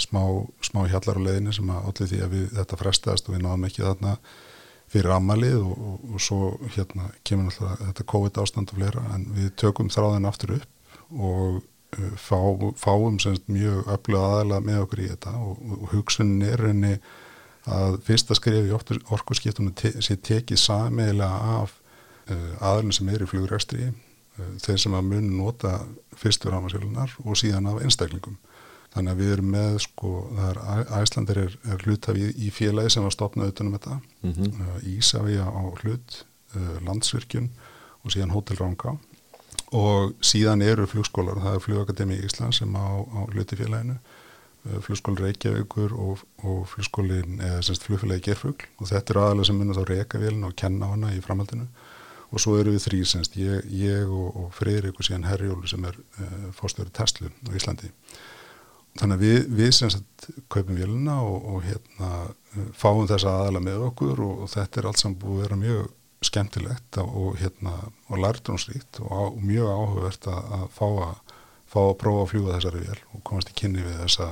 smá, smá hjallar á leðinu sem að allir því að við, þetta frestaðist og við náðum ekki þarna fyrir amalið og, og, og svo hérna kemur alltaf þetta COVID ástand og fleira en við tökum þráðin aftur upp og fá, fáum semst mjög öflug aðalega með okkur í þetta og, og hugsunin er henni að fyrsta skrif í orkurskiptunum te, sé tekið samiðilega af uh, aðalinn sem er í flugræstri uh, þeir sem að mun nota fyrstur ámasjölunar og síðan af einstaklingum. Þannig að við erum með sko, Æslandir er, er hlutaf í, félagi sem var stopnað utanum þetta, mm -hmm. uh, Ísafja á hlut, landsvirkjun og síðan Hotel Ránká og síðan eru flugskólar, það er Flugakademi í Ísland sem á, á hlutifélaginu eh, flugskólin Reykjavíkur og, og flugskólin, eða semst flugfélagi Gerfugl og þetta er aðalega sem munir þá Reykjavélina og kenna hana í framhaldinu. Og svo eru við þrý semst, ég, ég og, og Freyrik og síðan Herjólu sem er uh, fórstöru Tesla á Íslandi. Þannig að við, við sem sagt kaupum vélina og, og hérna fáum þessa aðala með okkur og, og þetta er allt saman búið að vera mjög skemmtilegt og hérna og lærtrúnsríkt og, á, mjög áhugavert að, fá að fá að prófa að fljúa þessari vél og komast í kynni við þessa,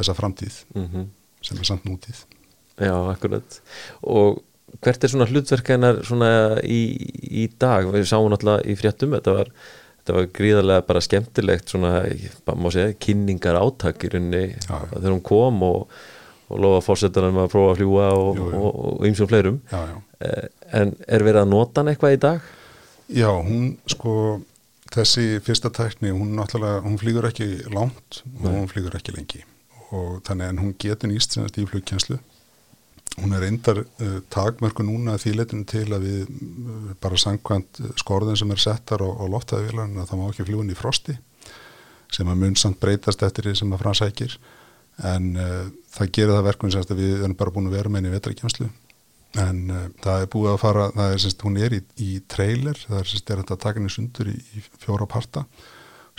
þessa framtíð mm -hmm. sem er samt nútíð Já, akkurat og hvert er svona hlutverkeinar svona í, í dag, við sáum náttúrulega í fréttum, þetta var þetta var gríðarlega bara skemmtilegt svona, má segja, kynningar áttak í rauninni þegar hún kom og, og lofa fórsetunum að prófa að fljúa og ymsum fleirum já, já. Eh, en er verið að nota hann eitthvað í dag? Já, hún sko þessi fyrsta tækni, hún náttúrulega hún flýgur ekki langt og Nei. hún flýgur ekki lengi og þannig en hún getur nýst sem þetta í flugkjænslu hún er reyndar uh, takmörku núna þýleitinu til að við uh, bara sangkvæmt skorðin sem er settar á, á loftæðvílan að það má ekki fljúin í frosti sem að mun samt breytast eftir því sem að fransækir en uh, það gerir það verkun sem við erum bara búin að vera með henni í vetrakjænslu en það er búið að fara það er semst, hún er í, í trailer það er semst, er þetta að taka henni sundur í, í fjóra parta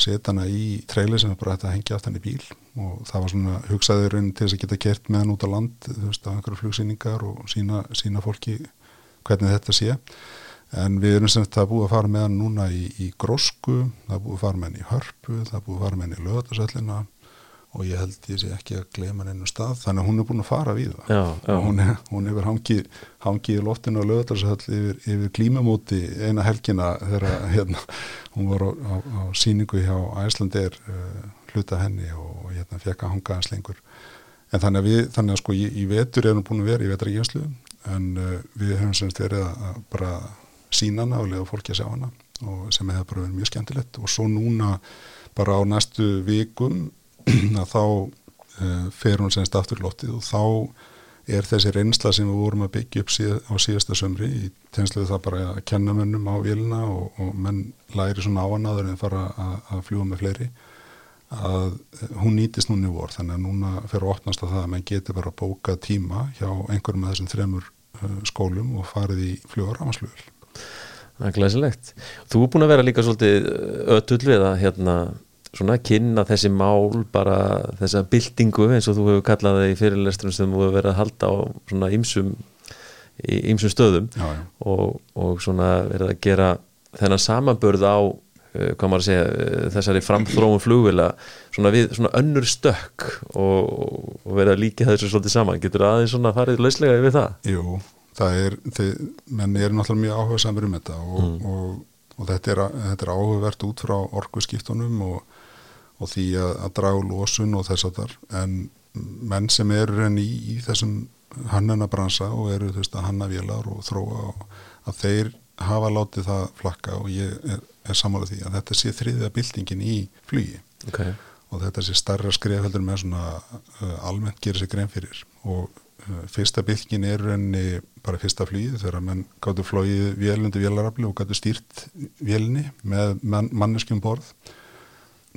setja hana í trailer sem er bara þetta að hengja aftan í bíl. Og það var svona hugsaður til þess að geta kert með hann út á land þú veist á einhverju flugsýningar og sína, sína fólki hvernig þetta sé. En við erum sem þetta búið að fara með hann núna í, í grósku, það búið að fara með hann í hörpu það búið að fara með hann í löðarsöllina og ég held ég sé ekki að glema hennu stað þannig að hún er búin að fara við það. Já, já. hún, er, hún hefur hangið hangið í loftinu og lögðarsall yfir, yfir klímamóti eina helgina þegar hérna, hún var á, á, á síningu hjá Æslandir uh, hluta henni og hérna, fekk að hanga hans lengur. En þannig að við, þannig að sko í, í vetur erum búin að vera í vetraríkjenslu en uh, við hefum semst verið að bara sína hana og lega fólki að sjá hana og sem hefur bara verið mjög skemmtilegt. Og svo núna bara á næstu vikum [CLEARS THROAT] að þá uh, fer hún semst aftur lóttið og þá er þessi reynsla sem við vorum að byggja upp síð, á síðasta sömri í tegnsluðu það bara að kenna mönnum á vilna og, og menn læri svona áanaður en fara að, að fljúa með fleiri að hún nýtist núni vor þannig að núna fer að opnast að það að menn getur bara að bóka tíma hjá einhverjum af þessum þremur uh, skólum og farið í flugar ámaslugul Það er glæsilegt. Þú er búin að vera líka svolítið ötull við að hérna svona kynna þessi mál bara þessa byltingu eins og þú hefur kallað það í fyrirlesturum sem þú hefur verið að halda á svona ymsum ymsum stöðum já, já. Og, og svona verið að gera þennan samanbörð á uh, hvað maður að segja, uh, þessari framþróum flugvila svona við svona önnur stökk og, og verið að líka þessu svolítið saman, getur aðeins svona farið lauslega yfir það? Jú, það er þið, menn er náttúrulega mjög áhuga samur um þetta og, mm. og þetta er, er áhugavert út frá orgu skiptunum og og því að, að draga lósun og þess að þar en menn sem eru enn í, í þessum hannunabransa og eru þú veist að hannavélar og þróa og að þeir hafa látið það flakka og ég er, er samanlega því að þetta sé þriðja byltingin í flugi. Okay. og þetta sé starra skref heldur með svona uh, almennt gerir sig grein fyrir. Og uh, fyrsta byltingin er enni bara fyrsta flugið þegar mann gáttu flóið vélundi vélarafli og gáttu stýrt vélni með man, manneskjum borð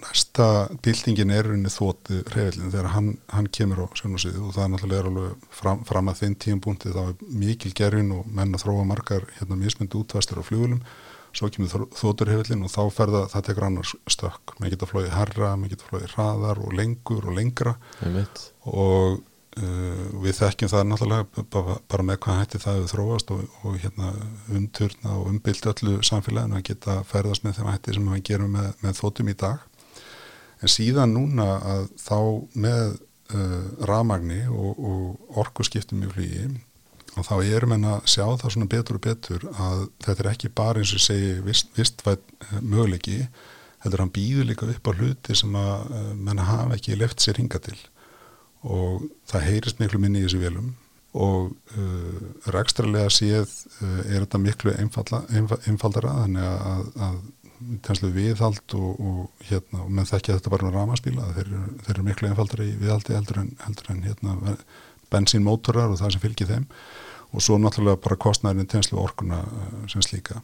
næsta bildingin er unni þóttu reyðlinn þegar hann, hann kemur á sjónasíðu og það er náttúrulega alveg fram, fram að þinn tíum búndi þá er mikil gerðin og menn að þróa margar hérna mismundi útvæstur á flugulum svo kemur þóttur reyðlinn og þá ferða það tekur annars stökk. Maður geta flóið herra, maður geta flóið hraðar og lengur og lengra. Og uh, við þekkjum það náttúrulega bara, bara með hvað hætti það við þróast og, og hérna umturna og umbylt öllu samfélaginu að geta ferðast með en síðan núna að þá með uh, ramagni og, og orku skiptum í flýi og þá erum en að sjá það svona betur og betur að þetta er ekki bara eins og segi vist, vistvætt uh, möguleiki þetta er hann býður líka upp á hluti sem að uh, menna hafa ekki left sér hinga til. Og það heyrist miklu minni í þessu velum og uh, rekstralega séð uh, er þetta miklu einfaldara þannig að, að tenslu viðhald og, og hérna, menn þekkja þetta bara með ramaspíla þeir, þeir eru miklu einfaldari í viðhaldi heldur en, heldur en hérna, bensínmótorar og það sem fylgir þeim. Og svo náttúrulega bara kostnærin tenslu orkuna eh, sem slíka.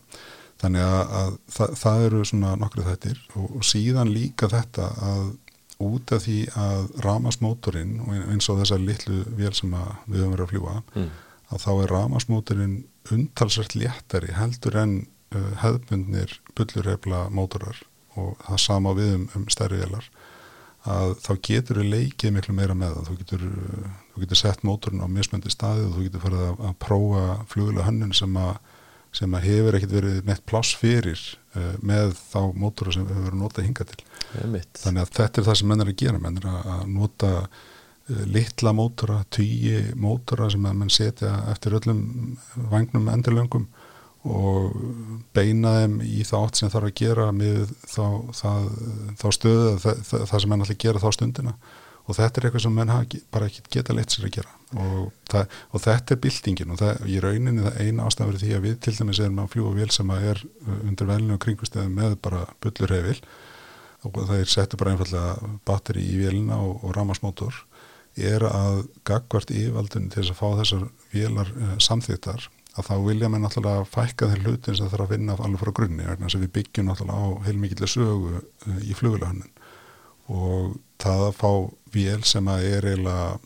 Þannig að, að það, það eru svona nokkru þettir og, og síðan líka þetta að út af því að ramasmótorinn og eins og þessar litlu vél sem við höfum verið að fljúa mm. að þá er ramasmótorinn undtalsvært léttari heldur en hefðbundnir bullurreifla mótorar og það sama við um, um stærri velar að þá getur þau leikið miklu meira með það. Þú getur, þú getur sett mótorinn á mismöndi staði og þú getur farið að, að prófa flugulega hönnun sem að sem að hefur ekkert verið neitt pláss fyrir uh, með þá mótora sem við hefur verið að nota hinga til. Þannig að þetta er það sem menn er að gera. Menn er að nota uh, litla mótora, tíi mótora sem að menn setja eftir öllum vagnum endurlöngum og beina þeim í það átt sem þarf að gera með þá, það, þá stöðu það, það sem menn alltaf gera þá stundina. Og þetta er eitthvað sem menn bara ekki geta leitt sér að gera. Og, það, og þetta er bildingin og það, í rauninni það eina ástæður því að við til dæmis erum að fljúa vél sem er undir velinu og kringustöðum með bara bullur hefil. Og það er settu bara einfallega batteri í vélina og, og ramasmótor er að gagvart yfaldunni til þess að fá þessar vélar uh, samþýttar að þá vilja mér náttúrulega fækka þeir hlutin sem það þarf að vinna alveg frá grunni þess að við byggjum náttúrulega á heilmikið sögu uh, í flugulahönnun og það að fá vél sem að er eiginlega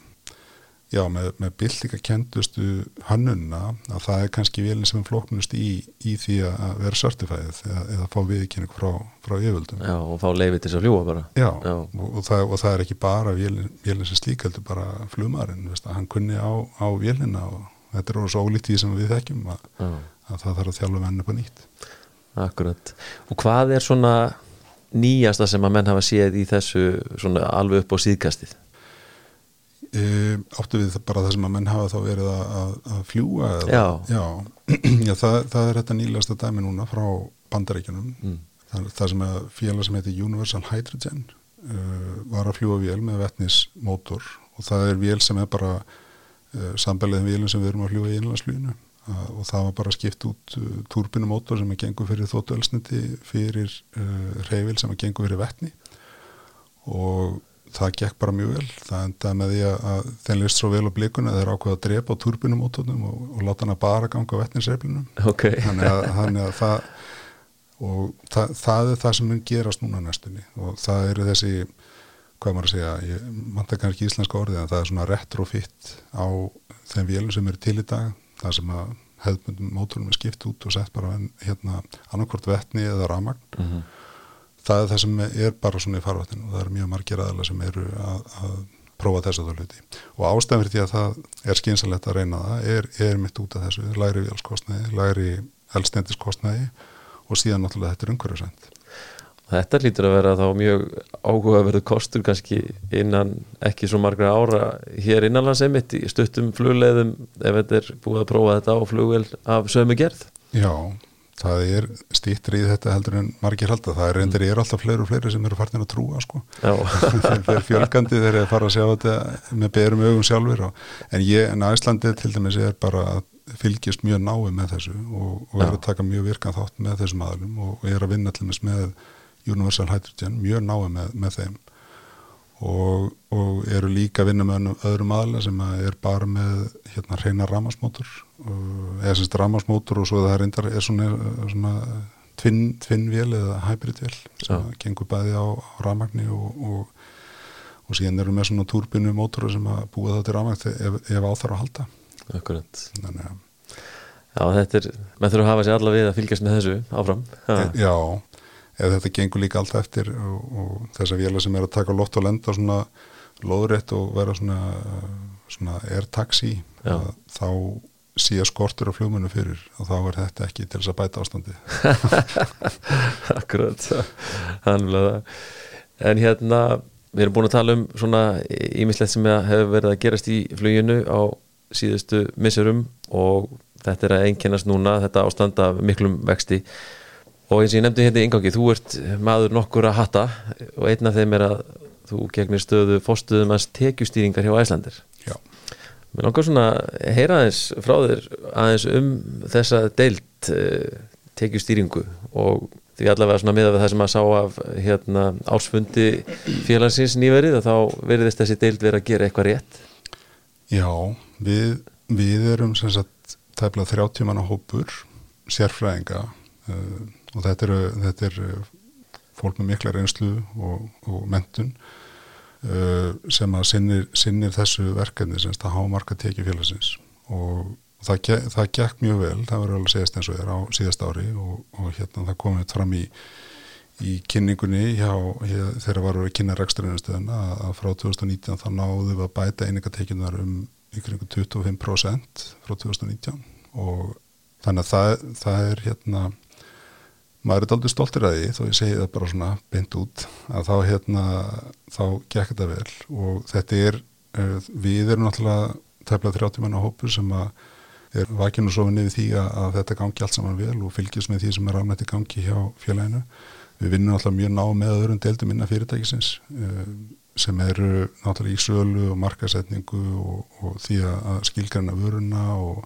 já, með, með bildingakendustu hannunna að það er kannski vélinn sem er flóknust í, í því að vera certifæðið eða, eða fá viðkynning frá, frá yföldum. Já, og fá leiði til þess að fljúa bara. Já, já. Og, og, það, og það er ekki bara vélinn, vélinn sem slíkaldur bara flumarinn, hann kunni á, á vélinna og þetta er orðið svo ólítið sem við þekkjum að, að það þarf að þjálfa menn upp að nýtt. Akkurat. Og hvað er svona nýjasta sem að menn hafa séð í þessu svona alveg upp á síðkastið? E, áttu við bara það sem að menn hafa þá verið að, að fljúa eða, já, já. [CLEARS THROAT] já það, það er þetta nýlegasta dæmi núna frá bandaríkjunum mm. það, það sem að félag sem heitir Universal Hydrogen uh, var að fljúa vél með vettnismótor og það er vél sem er bara uh, sambalið vélum sem við erum að fljúa í innlandsfluginu uh, og það var bara skipt út turbinumótor sem er gengur fyrir þóttu elsniti fyrir reyfil sem er gengur fyrir vettni og það gekk bara mjög vel. Það endaði með því að þeim list svo vel á blikuna þeir ákveða að drepa á turbinumótornum og, og láta hann að bara ganga á vettninsreiflinum okay. þannig, að, þannig að það og það, það er það sem mun gerast núna næstunni. Og það eru þessi hvað maður að segja, ég manta kannski íslenska orðið en það er svona retrofit á þeim vélum sem eru til í dag. Það sem að hefðbundum mótorum er skipt út og sett bara hérna annarkvort vettni eða ramagn mm -hmm það er það sem er bara svona í farvatinu og það eru mjög margir aðalega sem eru að, að prófa þessu þá hluti. Og ástæðan fyrir því að það er skynsalegt að reyna það er, er mitt út af þessu læri vélskostnaði, læri elstendiskostnaði og síðan náttúrulega þetta er umhverjusend Þetta lítur að vera þá mjög áhugaverðu kostur kannski innan ekki svo margra ára hér innanlandsemitt í stuttum flugleiðum ef þetta er búið að prófa þetta á flugvel af sömu gerð. Já það er stýttir í þetta heldur en margir halda, það er reyndir, ég er alltaf fleiri og fleiri sem eru farin að trúa sko. [LAUGHS] Þeir er fjölgandi þeir eru að fara að sjá þetta með berum augum sjálfur og, en ég, en Æslandi til dæmis er bara að fylgjast mjög nái með þessu og, og er að taka mjög virkan þátt með þessum aðlum og, og er að vinna til dæmis með Universal Hydrogen mjög nái með, með þeim og, og eru líka að vinna með öðrum aðla sem er bara með hérna reyna ramasmótur eða semst ramasmótur og svo það er, reyndar, er svona, svona tvinnvél eða hybridvél sem ja. gengur bæði á, á ramagni og, og, og síðan eru með svona turbinu mótur sem að búa það til ramagn ef, ef áþarf að halda Akkurat Þannig að Já, þetta er, maður þurfa að hafa sér alla við að fylgjast með þessu áfram. Ha. Já, eða þetta gengur líka allt eftir og, og þess að vila sem er að taka lott og lenda svona loðrétt og vera svona, svona air-taxi þá síða skortur á fljómanu fyrir og þá er þetta ekki til þess að bæta ástandi [LAUGHS] Akkurat. En hérna við erum búin að tala um svona ímislegt sem hefur verið að gerast í fluginu á síðustu missurum og þetta er að einkennast núna þetta ástand af miklum vexti og eins og ég nefndi hérna í yngangi, þú ert maður nokkur að hatta og einn af þeim er að þú gegnir stöðu fórstuðum að tekjustýringar hjá Æslandir Já. Mér langar svona að heyra aðeins frá þér aðeins um þessa deilt uh, tekjustýringu og því allavega svona miða við það sem að sá af hérna ásfundi félagsins nýverið og þá veriðist þessi deilt verið að gera eitthvað rétt. Já, við, við erum sem sagt tæmlega 30 manna hópur sérfræðinga uh, og þetta eru, þetta eru fólk með mikla reynslu og, og mentun uh, sem að sinnir, sinnir þessu verkefni sem að hafa marga tekið félagsins. Og það, það gekk mjög vel, það verður alveg segjast eins og er á síðast ári og, og hérna það komið fram í, í kynningunni hjá, hjá þegar var að kynna reksturinnastöðuna að frá 2019 þá náðu við að bæta einingatekjunar um ykkur 25% frá 2019 og þannig að það, það er hérna maður er aldrei stoltir að því þó ég segi það bara svona beint út að þá hérna þá gekk þetta vel. Og þetta er uh, við erum náttúrulega teflað 30 manna hópur sem að er vakinu svo við nefið því að, að þetta gangi allt saman vel og fylgjast með því sem er rafnætti gangi hjá félaginu. Við vinnum náttúrulega mjög ná með öðrum deildum innan fyrirtækisins uh, sem eru náttúrulega í sölu og markasetningu og, og því að skilgarna vöruna og,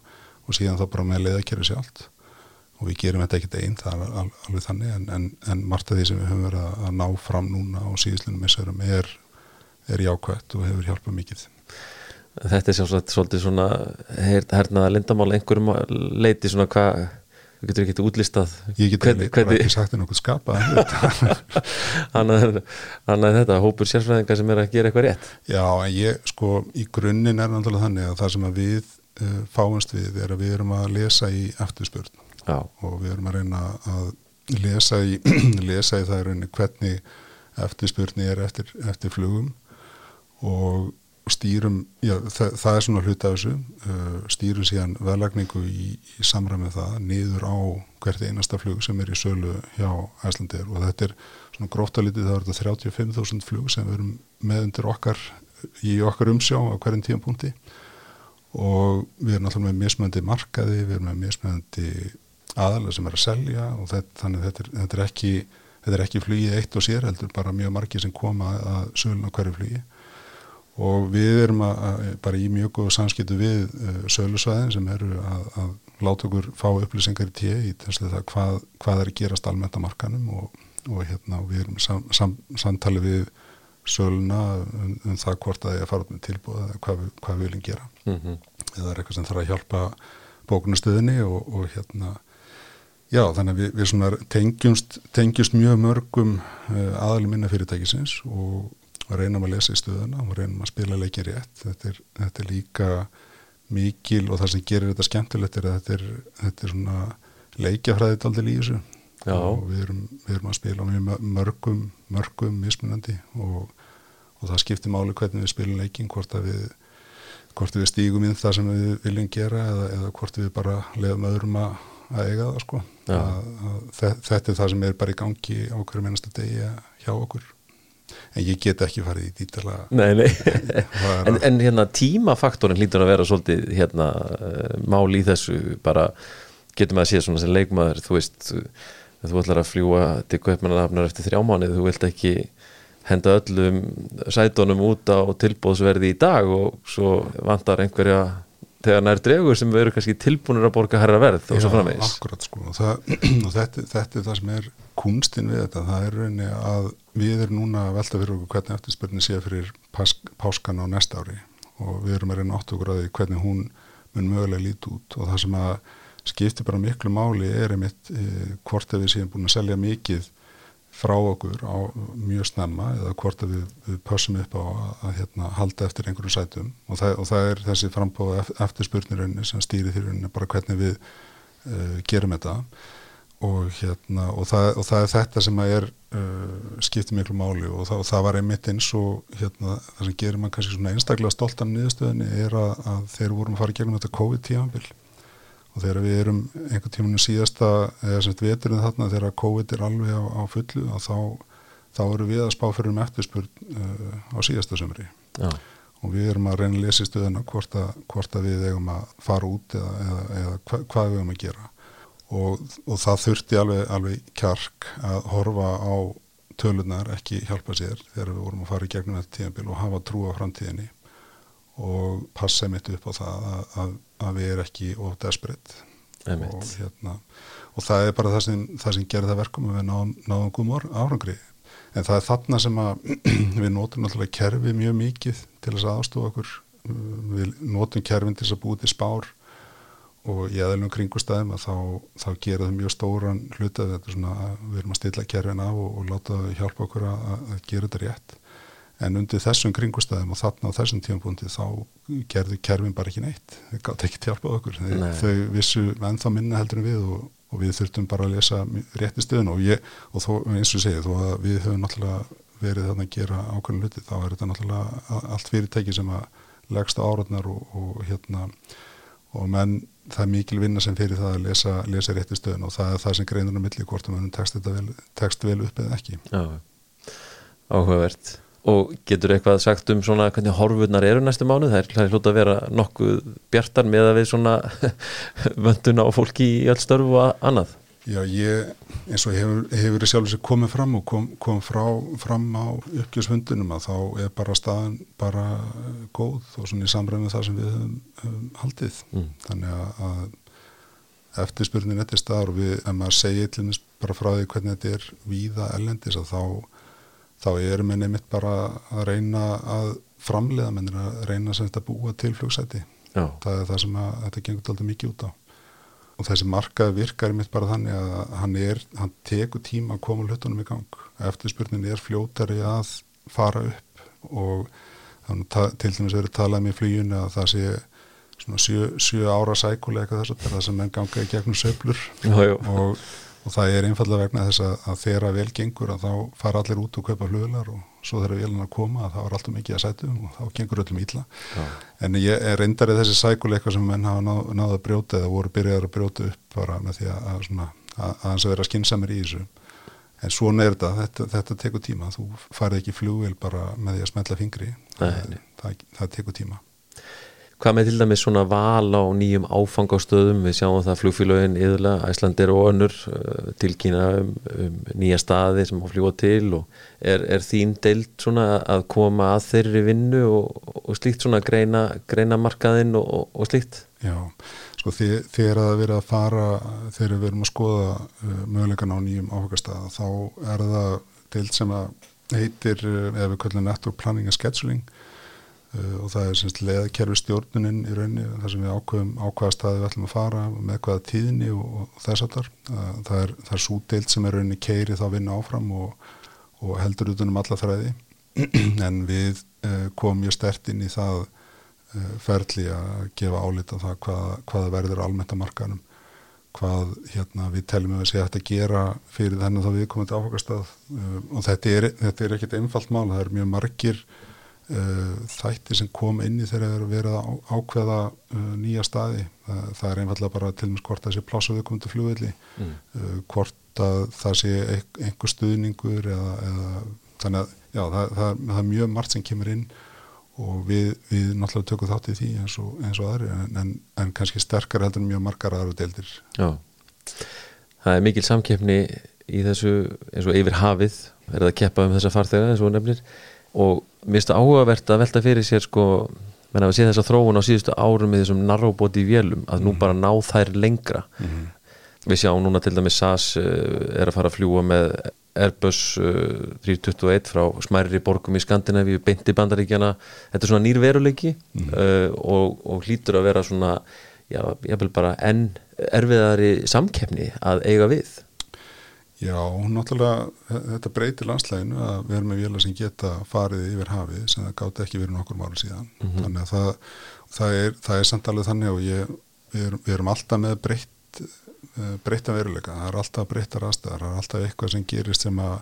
og síðan þá bara með leiðakeri sér allt og við gerum þetta ekkert einn, það er al, alveg þannig en, en, en margt af því sem við höfum verið að, ná fram núna og síðustlunum missurum er, er jákvægt og hefur hjálpað mikið. Þetta er sjálfsagt svolítið svona hernaða lindamál einhverjum leiti svona hvað við getum ekki útlistað Ég get hvern, hvern, ekki sagt [LAUGHS] en okkur skapa Þannig að þetta hópur sérfræðingar sem er að gera eitthvað rétt. Já, en ég, sko, í grunninn er náttúrulega þannig að það sem að við uh, fáumst við er að við erum að lesa í eftirspurn Já. og við erum að reyna að lesa í, [CLEARS THROAT] lesa í það reyni hvernig eftirspurni er eftir, eftir flugum og stýrum, já, það, það er svona hlut af þessu, uh, stýrum síðan veðlagningu í, í samræmið það niður á hvert einasta flug sem er í sölu hjá Æslandir og þetta er svona gróftalitið það er þetta 35.000 flug sem við erum með undir okkar í okkar umsjá á hverjum tíum punkti og við erum alltaf með mismöndi markaði, við erum með mismöndi aðalega sem er að selja og þetta, þannig þetta er, þetta er ekki þetta er ekki flugið eitt og sér heldur bara mjög margi sem koma að söluna hverju flugi og við erum að, að, bara í mjög góðu samskiptu við uh, sölusvæðin sem eru að, að láta okkur fá upplýsingar í tíu í þess að það hvað, hvað er að gerast almennt á markanum og, og hérna og við erum sam, sam, samtali við söluna um, um það hvort að það er að fara út með tilbúið eða hvað, hvað við viljum gera mm -hmm. eða er eitthvað sem þarf að hjálpa bókunastöðinni og, og hérna Já, þannig að við, við svona tengjumst, tengjumst mjög mörgum uh, aðalum minna fyrirtækisins og reynum að lesa í stöðuna og reynum að spila leikin rétt. Þetta er, þetta er líka mikil og það sem gerir þetta skemmtilegt er að þetta er, þetta er svona leikjafræðið aldrei í þessu Já. og við erum, við erum að spila mjög mörgum, mörgum mismunandi og, og það skiptir máli hvernig við spilum leikin, hvort að við hvort við stígum inn það sem við viljum gera eða, eða hvort við bara leiðum öðrum að að eiga það sko. Að, að þetta er það sem er bara í gangi á hverju mennasta degi hjá okkur. En ég get ekki farið í dítala. Nei, nei. [LAUGHS] En, en hérna tímafaktorin hlýtur að vera svolítið hérna uh, mál í þessu. Bara getum að sé svona sem leikmaður þú veist, þú ætlar að fljúa til Kaupmannarafnar eftir þrjá mánuð þú vilt ekki henda öllum sætonum út á tilbóðsverði í dag og svo vantar einhverja þegar nær dregur sem veru kannski tilbúinur að borga herra verð og svo framvegis. Akkurat sko. Það, [CLEARS THROAT] og þetta, þetta er það sem er kunstin við þetta, það er rauninni að við erum núna að velta fyrir okkur hvernig eftirspörni sé fyrir páskan á næsta ári. Og við erum að reyna átt okkur að því hvernig hún mun mögulega líti út. Og það sem að skiptir bara miklu máli er einmitt eh, hvort að við séum búin að selja mikið frá okkur á mjög snemma eða hvort við, við pössum upp á að, að hérna, halda eftir einhverju sætum. Og það, og það er þessi frambóða eftirspurnirunni sem stýri þýrunni bara hvernig við uh, gerum þetta. Og, hérna, og, það, og það er þetta sem að er uh, skiptið miklu máli. Og það, það var einmitt eins og hérna, það sem gerir mann kannski svona einstaklega stoltan niðurstöðinni er að, að þeir vorum að fara gegnum þetta COVID-tímanbill og þegar við erum einhvern tímanu síðasta eða semst veturinn þarna þegar COVID er alveg á, á fullu og þá, þá eru við að spá fyrir um eftirspurn uh, á síðasta sömri ja. og við erum að reyna að lesa í stöðuna hvort að, hvort að við eigum að fara út eða, eða, eða hva, hvað við eigum að gera. Og, og það þurfti alveg, alveg kjark að horfa á tölunar ekki hjálpa sér þegar við vorum að fara í gegnum þetta tíðanbíl og hafa trú á framtíðinni og passa mitt upp á það að, að, að við erum ekki of desperate. Og, hérna, og það er bara það sem, sem gerir það verkum að við náðum, náðum góðum árangri. En það er þarna sem að [CLEARS THROAT] við notum náttúrulega kerfi mjög mikið til þess að aðstofa okkur. Við notum kerfin til þess að búið til spár og í aðeilum kringustæðum að þá, þá gera það mjög stóran hluta þetta svona að við erum að stilla kerfin af og, og láta það hjálpa okkur að, að gera þetta rétt en undir þessum kringustæðum og þarna á þessum tímapunkti þá gerðu kerfin bara ekki neitt. Þau gátt ekki hjálpað okkur. Nei. þau vissu ennþá minna heldur en við og, og við þurftum bara að lesa rétti stöðun og, ég, og þó, eins og segið þó að við höfum náttúrulega verið þarna að gera ákveðin hluti þá er þetta náttúrulega allt fyrirtæki sem að legsta áratnar og, og hérna og menn það er mikil vinna sem fyrir það að lesa, lesa rétti stöðun og það er það sem greinur á milli hvort að mannum tekst þetta vel, tekst vel upp eða ekki. Já, áhugavert og getur eitthvað sagt um svona hvernig horfurnar eru næstu mánuð, það er hljóta að vera nokkuð bjartar með að við svona [LAUGHS] vönduna á fólki í öll störfu og annað Já, ég, eins og hefur, hefur sjálf þessi komið fram og kom, kom frá, fram á uppgjörsfundunum að þá er bara staðan bara góð og svona í samræðinu það sem við höfum, haldið. Mm. Þannig að, að eftirspurnin eftir staðar og við, ef maður segir til þess bara frá því hvernig þetta er víða ellendis að þá, þá erum við nefnitt bara að reyna að framlega, mennir að reyna sem þetta búa til flugsæti. Já. Það er það sem að, þetta gengur alltaf mikið út á og þessi markað virkar mitt bara þannig að hann, er, hann tekur tíma að koma hlutunum í gang eftirspurnin er fljótari að fara upp og til dæmis verið talað með flýjunni að það sé svona sjö, sjö ára sækuleika þess að það sem enn ganga í gegnum söblur og og það er einfallega vegna þess að, að þeirra vel gengur að þá fara allir út og kaupa fluglar og svo þeirra velin að koma að það var alltaf mikið að sætu og þá gengur öllum ítla ja. en ég er reyndarið þessi sækuleika sem menn hafa náð, náð að brjóta eða voru byrjaður að brjóta upp bara með því að, svona, að, að hans að vera skinsamir í þessu. En svona er þetta, þetta, þetta tekur tíma. Þú farið ekki flugvel bara með því að smetla fingri. Það, það, það tekur tíma Hvað með til dæmis svona val á nýjum áfangástöðum, við sjáum það flugfélagin yðurlega, Æslandir og önnur uh, tilkýna um, um nýja staði sem á fljúa til og er, er þín deilt svona að koma að þeirri vinnu og, og slíkt svona greina, greina markaðinn og, og slíkt? Já, sko þegar það verið að fara, þegar við verum að skoða uh, mögulegan á nýjum áfangastöða þá er það deilt sem að heitir, uh, ef við kallum Network Planning and Scheduling og það er semst leðkerfi stjórnuninn í rauninni þar sem við ákveðum á hvaða staði við ætlum að fara með hvaða tíðni og, og þess að þar það er, er súdeilt sem er rauninni keiri þá vinna áfram og, og heldur út um alla þræði. [CLEARS THROAT] En við uh, komum mjög stert inn í það uh, ferli að gefa álita það hvað, hvað verður almennt að markaðnum hvað hérna, við teljum að við að þetta gera fyrir þennan þá við komum til áfokastað og þetta er, er ekkit einfalt mál, það er mjög margir Uh, þætti sem kom inn í eru verið að ákveða uh, nýja staði. Það, það er einfallega bara til og meins hvort það sé plásuðu komið til flugvelli mm. uh, hvort að það sé einhver stuðningur eða, eða þannig að já, það, það, það er mjög margt sem kemur inn og við, við náttúrulega tökum þátt í því eins og, eins og aðri en, en, en kannski sterkar heldur mjög margar aðra deildir. Já, það er mikil samkeppni í þessu eins og yfir hafið er það að keppa um þessa farþega eins og nefnir og mér finnst það áhugavert að velta fyrir sér sko, menn að við séum þess að þróun á síðustu árum með þessum narróbóti vélum að nú mm. bara ná þær lengra mm -hmm. við sjáum núna til dæmis SAS uh, er að fara að fljúa með Airbus uh, 321 frá smæri borgum í Skandinavíu, beinti bandaríkjana þetta er svona nýr veruleiki mm -hmm. uh, og, og hlýtur að vera svona já, ég vil bara enn erfiðari samkeppni að eiga við Já, náttúrulega þetta breytir landslæginu að við erum með vila sem geta farið yfir hafið sem það gátt ekki verið nokkur máli síðan mm -hmm. þannig að það, það er, það er samt alveg þannig og ég, við, erum, við erum alltaf með breytt eh, breytta veruleika, það er alltaf breyttar aðstæðar, það er alltaf eitthvað sem gerist sem að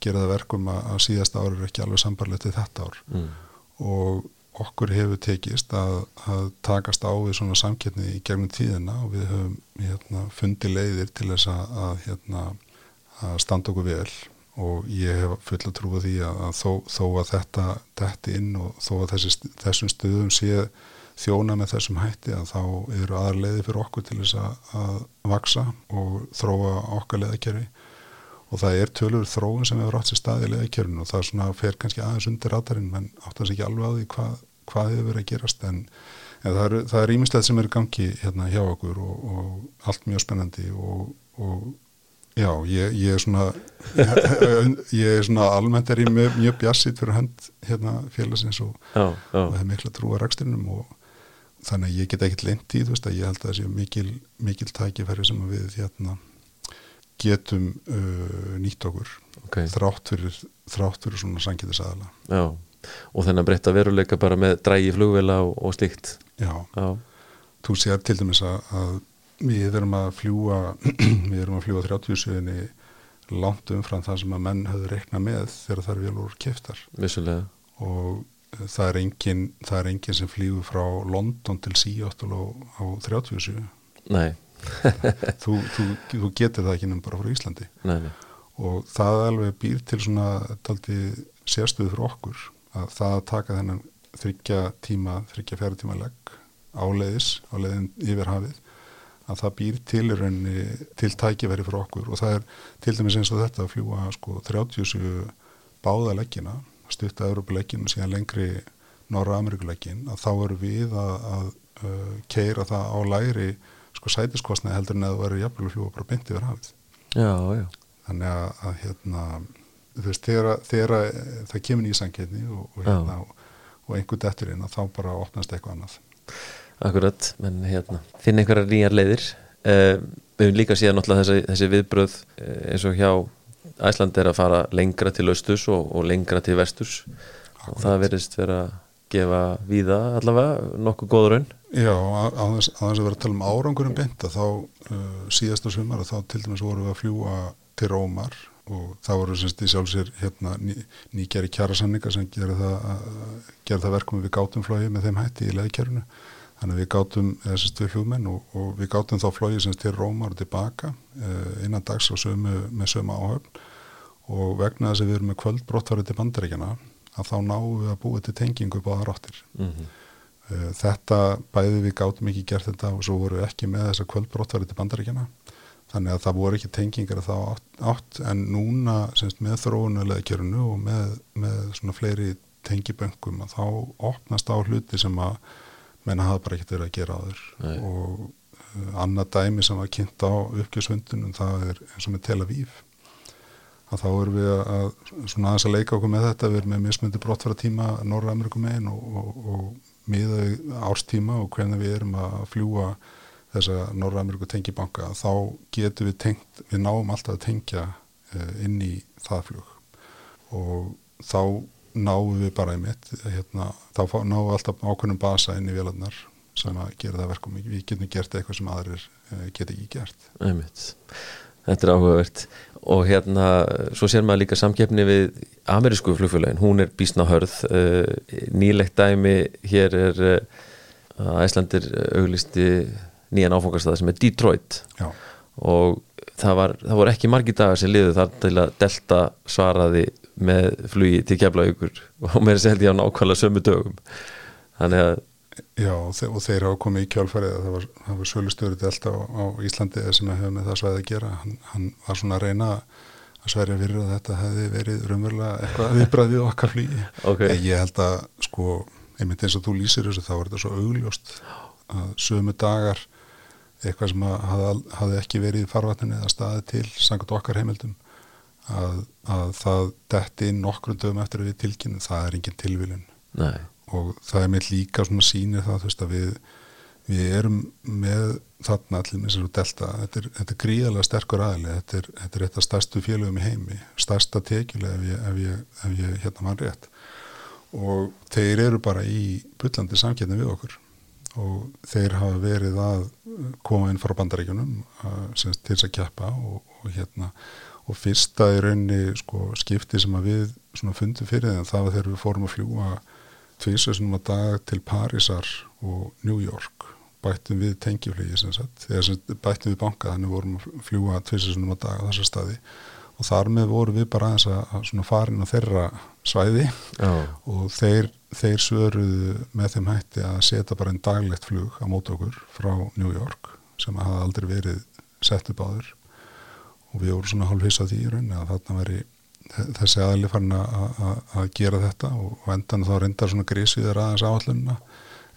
gera það verkum að, að síðasta ár er ekki alveg sambarlegt til þetta ár mm. og okkur hefur tekist að, að takast á við svona samkettni í gegnum tíðina og við höfum hérna, fundið leiðir til þess að hérna að standa okkur vel og ég hef full að trúa því að, að þó, þó að þetta detti inn og þó að þessi, þessum stöðum sé þjóna með þessum hætti að þá eru aðarleiði fyrir okkur til þess að, að vaksa og þróa okkar leðakerfi og það er tölur þróun sem hefur átt sér staði í leðakerfinu og það er svona fer kannski aðeins undir ratarinn menn áttast ekki alveg á því hvað, hvað hefur verið að gerast. En, en það er ímislegt sem er gangi hérna hjá okkur og, og allt mjög spennandi og, og Já, ég, ég er svona ég er svona almennt er ég mjög, mjög bjassið fyrir hönd hérna félagsins og, já, já. og hef miklu að trúa ræksturinnum og þannig að ég get ekkert leint í þú veist að ég held að það séu mikil, mikil tækifæri sem við hérna getum uh, nýtt okkur okay. þrátt fyrir þrátt fyrir svona sangiðisaðala Já, og þennan breytta veruleika bara með drægi flugvela og, og slikt Já, Já. þú sér til dæmis að við erum að fljúa [CLEARS THROAT] við erum að fljúa 37 langt umfram það sem að menn höfðu reikna með þegar það er vel úr keftar Vissulega. og það er engin, það er engin sem flýgur frá London til Seattle á, á 37 Nei, [LAUGHS] þú, þú, þú getur það ekki nefnum bara frá Íslandi nei, nei. og það alveg býr til svona taldi sérstöðu fyrir okkur að það að taka þennan þryggja tíma, þryggja fjara tíma legg áleiðis, áleiðin yfir hafið að það býr til í rauninni til tækifæri fyrir okkur. Og það er til dæmis eins og þetta að fljúa sko 37 báða leggina stutta Európa-leggin og síðan lengri Norra Ameríkuleggin að þá eru við að, að uh, keira það á læri sko sætiskostnaði heldur en að þú eru jafnvel að fljúa bara beint yfir hafið. Já, já. þannig að, að hérna þú veist, þegar, þegar það kemur nýsanginni og, og, hérna, og, og einhver dettur inn að þá bara opnast eitthvað annað Akkurat, menn hérna finna einhverjar nýjar leiðir. Uh, við höfum líka síðan náttúrulega þessi, þessi viðbröð uh, eins og hjá Æsland er að fara lengra til austus og, og lengra til vestus Akkurat. og það verðist vera að gefa víða allavega nokkuð góður raun. Já, á þess að vera að tala um árangurum beinta þá uh, síðasta sumar þá til dæmis vorum við að fljúa til Rómar og það voru semst í sjálfsir hérna ný, nýgjari kjærasanninga sem gera það, það verkum við gátum flóið með þeim hætti í leðkjærunu þannig að við gátum, eða semst við fljóðmenn og, og við gátum þá flóið semst til Rómar og tilbaka uh, innan dags sömu, með sömu áhöfn. Og vegna þess að við erum með kvöldbrottvarið til bandaríkjana að þá náum við að búið til tengingu báðar áttir. Mm -hmm. uh, þetta bæði við gátum ekki gert þetta og svo voru við ekki með þessa kvöldbrottvarið til bandaríkjana þannig að það voru ekki tengingar að það átt, átt en núna semst, með þróunulega kjörunu og með, með svona fleiri tengiböngum að þá opnast á hluti sem að menna hafa bara ekkert verið að gera aður Nei. og uh, annað dæmi sem var kynnt á uppgjörsvöndunum það er eins og með Tel Aviv. Að þá erum við að svona aðeins að leika okkur með þetta við erum með mismundi brottfæra tíma Norra Amerikum megin og, og, og miða árstíma og hvernig við erum að fljúa þessa Norra Ameriku tengibanka þá getum við tengt, við náum alltaf að tengja uh, inn í það flug. Og þá náum við bara einmitt hérna, þá náum við alltaf ákveðnum basa inn í vélarnar sem að gera það verkum. Við getum gert eitthvað sem aðrir uh, get ekki gert. Einmitt. Þetta er áhugavert. Og hérna, svo sér maður líka samkeppni við amerísku flugfélagin hún er bísna hörð. Uh, nýlegt dæmi hér er uh, að Æslandir auglisti nýjan áfangastað sem er Detroit. Já. og það, var, það voru ekki margi dagar sem liðu þar til að Delta svaraði með flugi til Keflavíkur og mér seldi á nákvæmlega sömu dögum. Þannig að Já, og þeir hafa komið í kjálfærið að það var, var sölustöru delta á, á Íslandi sem hefur með það svæði að gera. Hann, hann var svona að reyna að sverja fyrir að þetta hefði verið raunverulega eitthvað viðbræðið okkar flýi okay. ég held að sko einmitt eins og þú lýsir þessu þá er þetta svo augljóst að sömu dagar eitthvað sem hafði, ekki verið í farvatninu eða staðið til sangat okkar heimildum að, að það detti inn nokkrum dögum eftir að við tilkynum það er engin tilvílun Nei. og það er með líka svona sínir það þú veist að við, við erum með þarna allir með þessu delta. Þetta er, þetta er gríðalega sterkur aðli þetta er, þetta er eitt af stærstu félögum í heimi stærsta tekilega ef ég, ef ég, ef ég hérna mann rétt. Og þeir eru bara í byllandi samkjöndin við okkur. Og þeir hafa verið að koma inn frá bandaríkunum til þess að kjappa og, og hérna og fyrsta í raunni sko, skipti sem við fundum fyrir þeim það var þegar við fórum að fljúa tvísveitsnum að dag til Parísar og New York. Bættum við tengjuflýgi sem sagt eða bættum við banka þannig vorum að fljúa tvísveitsnum að dag á þessa staði. Og þar með vorum við bara aðeins að fara inn á þeirra svæði. Oh. og þeir, þeir svöruðu með þeim hætti að setja bara einn daglegt flug á mót okkur frá New York sem hafa aldrei verið sett upp áður og við vorum svona hálf hissað í rauninni að þarna veri þessi aðli farin að gera þetta og, og endan þá reyndar svona grísviðar aðeins áallunna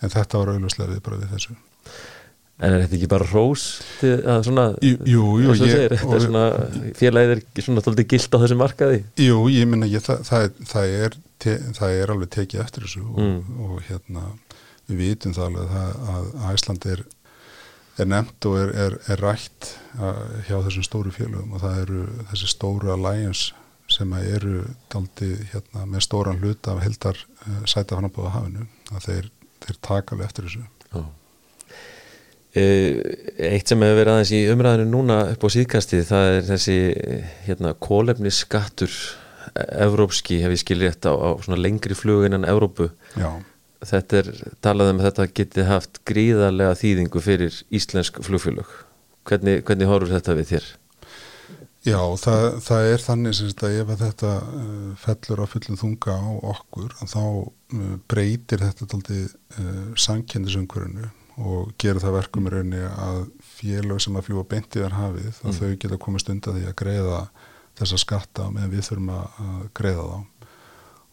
en þetta var auðvitað við bara við þessu En er þetta ekki bara rós til að svona, jú, jú, ég, segir, þetta er svona félagið er svona tóltið gilt á þessu markaði? Jú, ég minna, ég, það, það, það, er, te, það er alveg tekið eftir þessu og, Mm. og hérna við vitum það alveg það að Æsland er, er nefnt og er, er, er rætt að, hjá þessum stóru félagum og það eru þessi stóru alliance sem eru daldi hérna með stóran hluta af heldar uh, sætafannabóða hafinu að þeir, þeir taka alveg eftir þessu Já. Eitt sem hefur verið aðeins í umræðinu núna upp á síðkastið það er þessi hérna, kólefni skattur evrópski hef ég skiljið þetta á, á lengri flug innan Evrópu Já. Þetta er talað um að þetta geti haft gríðarlega þýðingu fyrir íslensk flugfélög hvernig, hvernig horfur þetta við þér? Já, það, það er þannig semst að ef að þetta uh, fellur á fullum þunga á okkur þá uh, breytir þetta aldrei uh, sankendisöngurinu og gera það verkum í rauninni að félag sem að fljúa beintiðar hafið mm. að þau geta komist undan því að greiða þessa skatta meðan við þurfum að greiða þá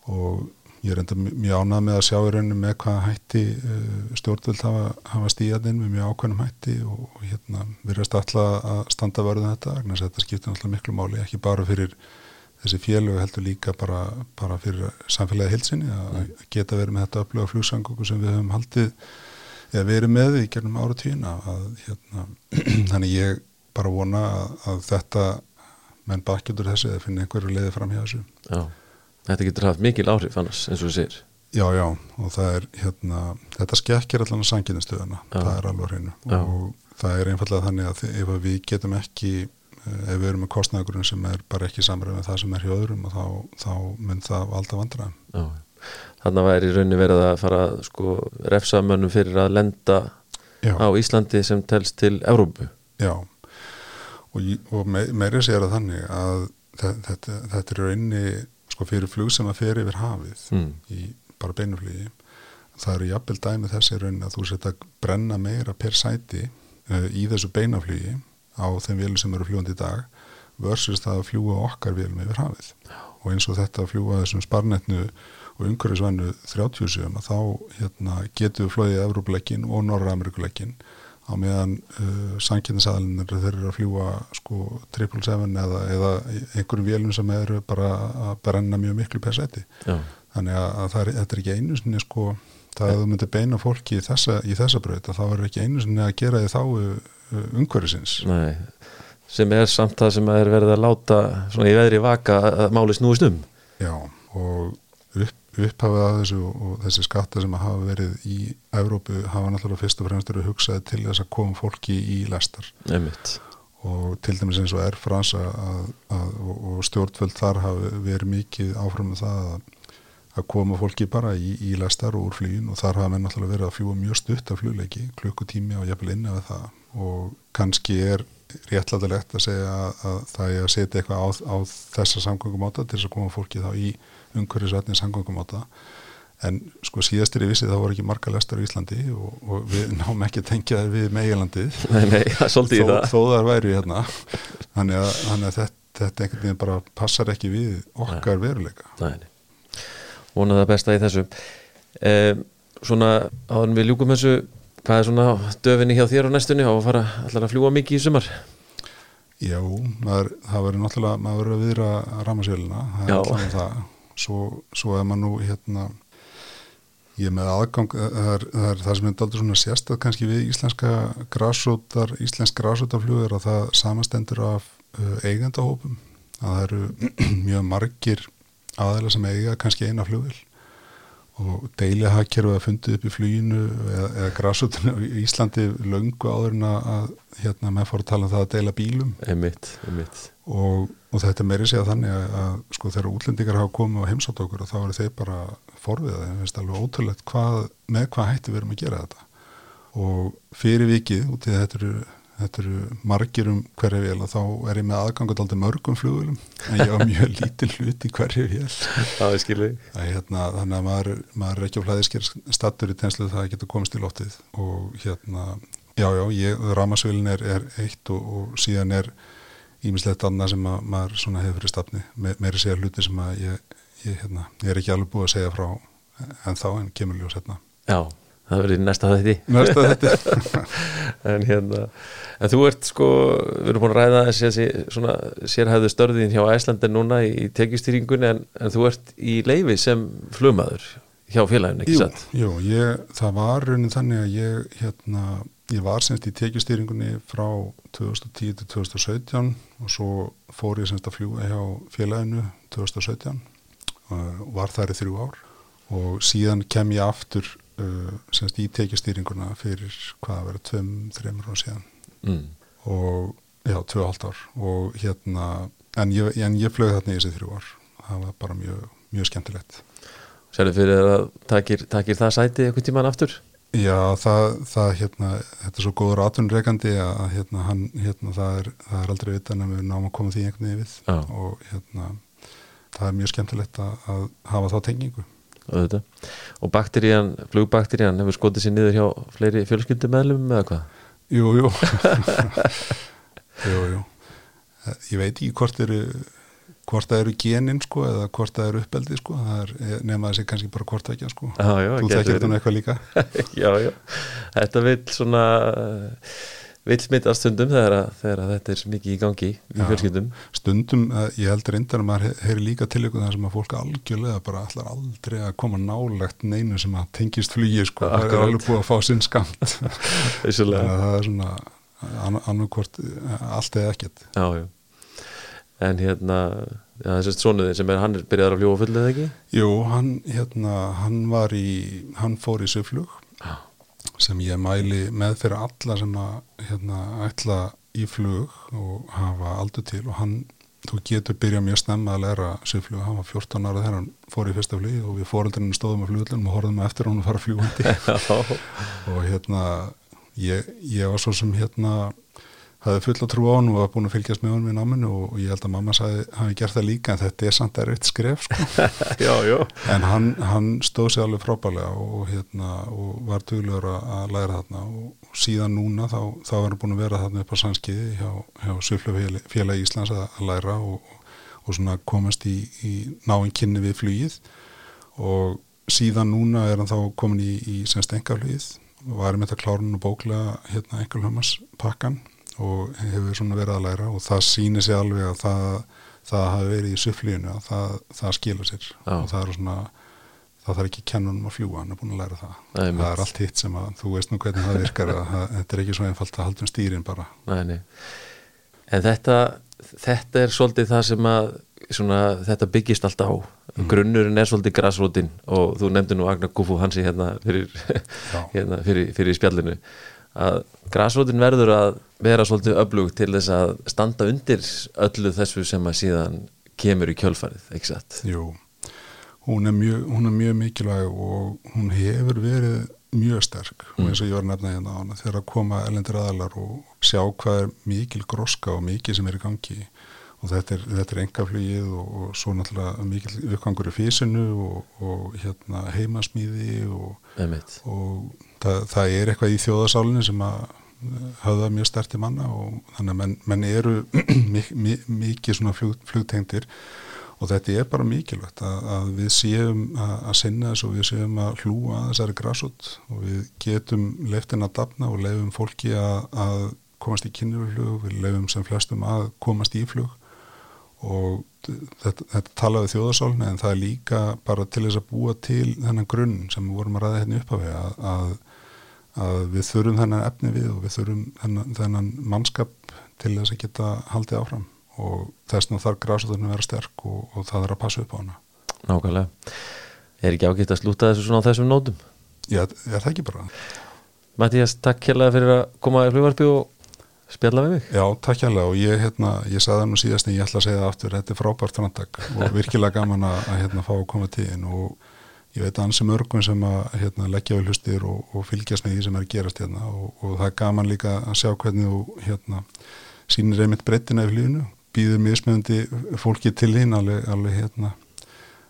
og ég er enda mjög ánað með að sjá í rauninu með hvaða hætti stjórnvöld hafa, hafa stíðaninn með mjög ákveðnum hætti og, og hérna virðast alltaf að standa verðum þetta, þannig að þetta skiptir alltaf miklu máli, ekki bara fyrir þessi félög heldur líka bara, bara fyrir samfélagi hilsinni að mm. geta verið með þetta upplöga fljúsangöku sem við höfum haldið eða verið með í gernum ára tíuna að hérna, [CLEARS THROAT] þannig ég bara vona að, að þetta menn bakjöldur þessi eða finna einhverju leiði fram hjá þessu Já, þetta getur haft mikil áhrif annars eins og þú segir. Já, já, og það er hérna, þetta skekkir allan að sanginninstöðuna það er alveg hreinu. Og það er einfallega þannig að ef við getum ekki ef við erum með kostnæðagurinn sem er bara ekki samræð með það sem er hjá öðrum þá, þá mun það alltaf vandra þannig að væri raunni verið að fara sko refsamönnum fyrir að lenda Já. á Íslandi sem telst til Európu Já, og, og me, meiri sér að þannig að þetta, þetta er rauninni sko fyrir flug sem að fer yfir hafið mm. í bara beinuflýgi það eru jafnvel dæmi þessi rauninni að þú setja að brenna meira per sæti uh, í þessu beinaflýgi á þeim vélum sem eru fljúandi í dag versus það að fljúa okkar vélum yfir hafið og eins og þetta að fljúa þessum sparnetnu og umhverfisvennu 37 þá hérna, getur við flóðið Evrópuleikin og Norra Amerikuleikin á meðan uh, sannkynningsaðalinnar þeir eru að fljúa sko 777 eða, eða einhverjum vélum sem eru bara að brenna mjög miklu per seti þannig að, að er, þetta er ekki einu sinni sko það að þú myndir beina fólki í þessa, í þessa bröð þá er ekki einu sinni að gera því þá uh, umhverfisins. Nei, sem er samt það sem er verið að láta svona í veðri vaka að máli snúist um. Já, og upphafið að þessu og þessi skatta sem hafa verið í Evrópu hafa náttúrulega fyrst og fremst eru hugsaði til þess að koma fólki í lestar Einmitt. og til dæmis eins og er fransa að, að, og stjórnvöld þar hafi verið mikið áfram með það að, að koma fólki bara í, í lestar og úr flýin og þar hafa menn náttúrulega verið að fljúa mjög stutt af flugleiki, klukkutími og jafnvel inni af það og kannski er réttlætilegt að segja að það er að setja eitthvað á, á þessa samgöngum áta til þess að koma fólki þá í umhverfisvætni samgöngum áta en sko síðastir í vissi þá voru ekki marga lestar í Íslandi og, og við [LAUGHS] náum ekki að tengja það við meilandið þó, þó þar væri hérna. Þannig að, þannig að þetta, þetta einhvern veginn bara passar ekki við okkar Nei. veruleika. Nei. Vona það besta í þessu. Eh, Svona áður við ljúkum þessu hvað er svona döfinni hjá þér á næstunni? Á að fara allar að fljúa mikið í sumar? Já, maður, það verður náttúrulega maður verður að viðra ramasjöluna það er alltaf það svo, svo er maður nú hérna ég með aðgang, er það, er það sem er daldur svona sérstað kannski við íslenska græsótar, íslensk græsótaflugur að það samastendur af uh, eigandahópum að það eru [CLEARS THROAT] mjög margir aðeila sem eiga kannski eina flugil og deilja hagkerfið að fundi upp í fluginu eða, eða græsótinu í Íslandi löngu áður en að hérna með fór að tala um það að deila bílum. Emitt, emitt og, og þetta meiri segja þannig að, að sko þegar útlendingar hafa komið á heimsátt okkur og þá eru þeir bara forviðað, það finnst alveg ótrúlegt hvað, með hvað hætti við erum að gera þetta. Og fyrir vikið út í þetta eru, þetta eru margir um hverja vél og þá er ég með aðgangut aldrei mörgum flugulum en ég hafa [LAUGHS] mjög lítið hlut í hverju vél. Það er skilvið hérna, þannig að maður, maður er ekki á flæðisker stattur í tenslu það getur komist í lottið og hérna, já já, ramasvölin er, er eitt og, og síðan er ímislegt annað sem að maður svona hefur fyrir stafni, Me, meiri segja hluti sem að ég, ég, hérna, ég er ekki alveg búið að segja frá en þá en kemur ljós hérna. Já, það verður næsta þetta Næsta þetta [LAUGHS] En hérna, en þú ert sko við erum búin að ræða þessi svona sérhæðu störðin hjá Æslandin núna í tekjustýringunni en, en þú ert í leifi sem flugmaður hjá félaginu, ekki satt? Jú, ég, það var raunin þannig að ég hérna Ég var semst í tekjustýringunni frá 2010 til 2017 og svo fór ég semst að fljúa hjá félaginu 2017 og var þar í þrjú ár. Og síðan kem ég aftur uh, semst í tekjastýringuna fyrir hvað að vera tveim, þreymur og síðan mm. og já, tvö og halvt ár og hérna, en ég, en ég flög þarna í þessi þrjú ár, það var bara mjög, mjög skemmtilegt. Sérðu fyrir að takir, takir það sæti eitthvað tíman aftur? Já, það, það hérna, þetta er svo góður atvinnreikandi að hérna, hann, hérna, það er, það er aldrei vitan að við náum að koma því einhvern veginn við Já. og hérna, það er mjög skemmtilegt að, að hafa þá tengingu. Auðvitað. Og bakterían, flugbakterían hefur skotið sér niður hjá fleiri fjölskyldumæðlum eða hvað? Jú, jú. [LAUGHS] jú, jú. Ég veit ekki hvort eru hvort það eru genin sko eða hvort það eru uppeldi sko það er nema þessi kannski bara hvort ekki sko Já, já, þú þekkir þetta nú eitthvað líka [LAUGHS] já, já, þetta vill svona vill smittast stundum þegar, að, þegar að þetta er mikið í gangi í Já. fjölskyldum. Stundum, eh, ég heldur reyndar að maður he- heyri líka til ykkur þar sem að fólk algjörlega bara allar aldrei að koma nálegt neinu sem að tengist flugi sko, það er alveg búið að fá sinn skamt [LAUGHS] það er svona annarkvort allt eða ekkert. Já, já. en hérna já, þessi sonuðin sem er, hann er byrjaðar að fljúa fullið eða ekki? Jú, hann, hérna, hann var í hann fór í söflug Já. Sem ég mæli með fyrir alla sem að hérna, ætla í flug og hafa aldur til og hann, þú getur byrjað mjög snemma að læra söflug, hann var 14 ára þegar hann fór í fyrsta flug og við fóreldrinu stóðum á flugullunum og horfðum eftir hann að fara fljúandi [LAUGHS] og hérna ég, ég var svo sem hérna hafði fulla trú á hann og var búin að fylgjast með hann við náminu og, og ég held að mamma sagði, hafi gert það líka en þetta er samt erfitt skref sko. [LAUGHS] já, já. En hann, hann stóð sér alveg frábælega og, hérna, og var duglegur að- læra þarna og, og síðan núna þá, þá er hann búin að vera þarna upp á sannskiði hjá, hjá Suflafélagi Íslands að, að læra og, og svona komast í, í náinn kynni við flugið. Og síðan núna er hann þá komin í, í semst engaflugið og var með þetta klárun og bóklega hérna engalhömmas pakkan og hefur svona verið að læra og það sýnir sig alveg að það, það hafi verið í sufflíinu að það, það skilur sér. Já. og það er svona það þarf ekki að hann að fljúa, hann er búin að læra það. Nei, það er allt hitt sem að þú veist nú hvernig það virkar að það- þetta er ekki svo einfalt að halda um stýrin bara. Nei, nei. En þetta, þetta er svolítið það sem að svona, þetta byggist alltaf á. Grunnurinn er svolítið grasrótin og þú nefndi nú Agnar Gufu Hansi hérna fyrir, [LAUGHS] hérna fyrir, fyrir spjallinu að grasrótin verður að vera svolítið öflug til þess að standa undir öllu þessu sem að síðan kemur í kjölfarið, ekki satt? Jú, hún er mjög, hún er mjög mikilvæg og hún hefur verið mjög sterk og eins og ég var nefna hérna á hana þegar að koma elendir aðalar og sjá hvað er mikil groska og mikil sem er í gangi. Og þetta er, þetta er engaflugið og, og svo náttúrulega mikil uppgangur í físinu og, og hérna heimasmíði og, og það, það er eitthvað í þjóðasálinu sem að höfða mjög sterti manna og þannig að menn, menn eru [CLEARS THROAT] mik, mik, mikið svona flug, flugtengdir og þetta er bara mikilvægt að, að við séum að, að sinna þessu og við séum að hlúa að þessari grassút og við getum leiftin að dafna og leifum fólki að, að komast í kynjurflug, við leifum sem flestum að komast í flug og þetta, þetta talaði þjóðasálni en það er líka bara til þess að búa til þennan grunn sem við vorum að ræða hérna upp af við að, að, að við þurfum þennan efni við og við þurfum þennan, þennan mannskap til þess að geta haldið áfram og þess vegna þarf grásutunum að vera sterk og, og það er að passa upp á hana Nákvæmlega. Er ekki ágætt að slúta þessu svona á þessum nótum? Já, það ekki bara? Mattías, takk hérlega fyrir að koma í flugvarpi og spjalla við mig. Já, takk hérlega og ég, hérna, ég sagði það nú síðast en ég ætla að segja það aftur, þetta er frábært framtak og virkilega gaman að, að hérna, fá að koma þín og ég veit ansi mörgum sem að hérna, leggja við hlustir og, og fylgjast með því sem er að gerast hérna og, og það er gaman líka að sjá hvernig þú hérna, sýnir einmitt breyttina í flýðinu, býður mismöðundi fólki til þín alveg, alveg hérna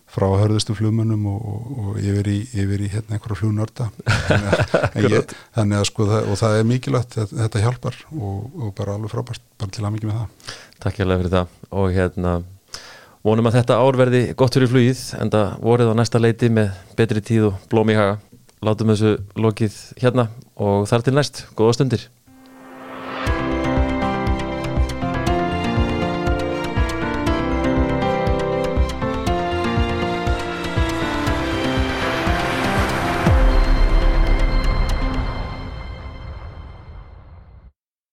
frá hörðustu flugmönnum og, og, og yfir í, yfir í hérna einhverja flugnörda þannig að, [LAUGHS] þannig að sko það, og það er mikilvægt, þetta, þetta hjálpar og, og bara alveg frábært, bara til að mikið með það. Takk hérlega fyrir það. Og hérna vonum að þetta ár verði gott fyrir flugið en það vorið á næsta leiti með betri tíð og blóm í haga. Látum þessu lokið hérna og þar til næst. Góða stundir.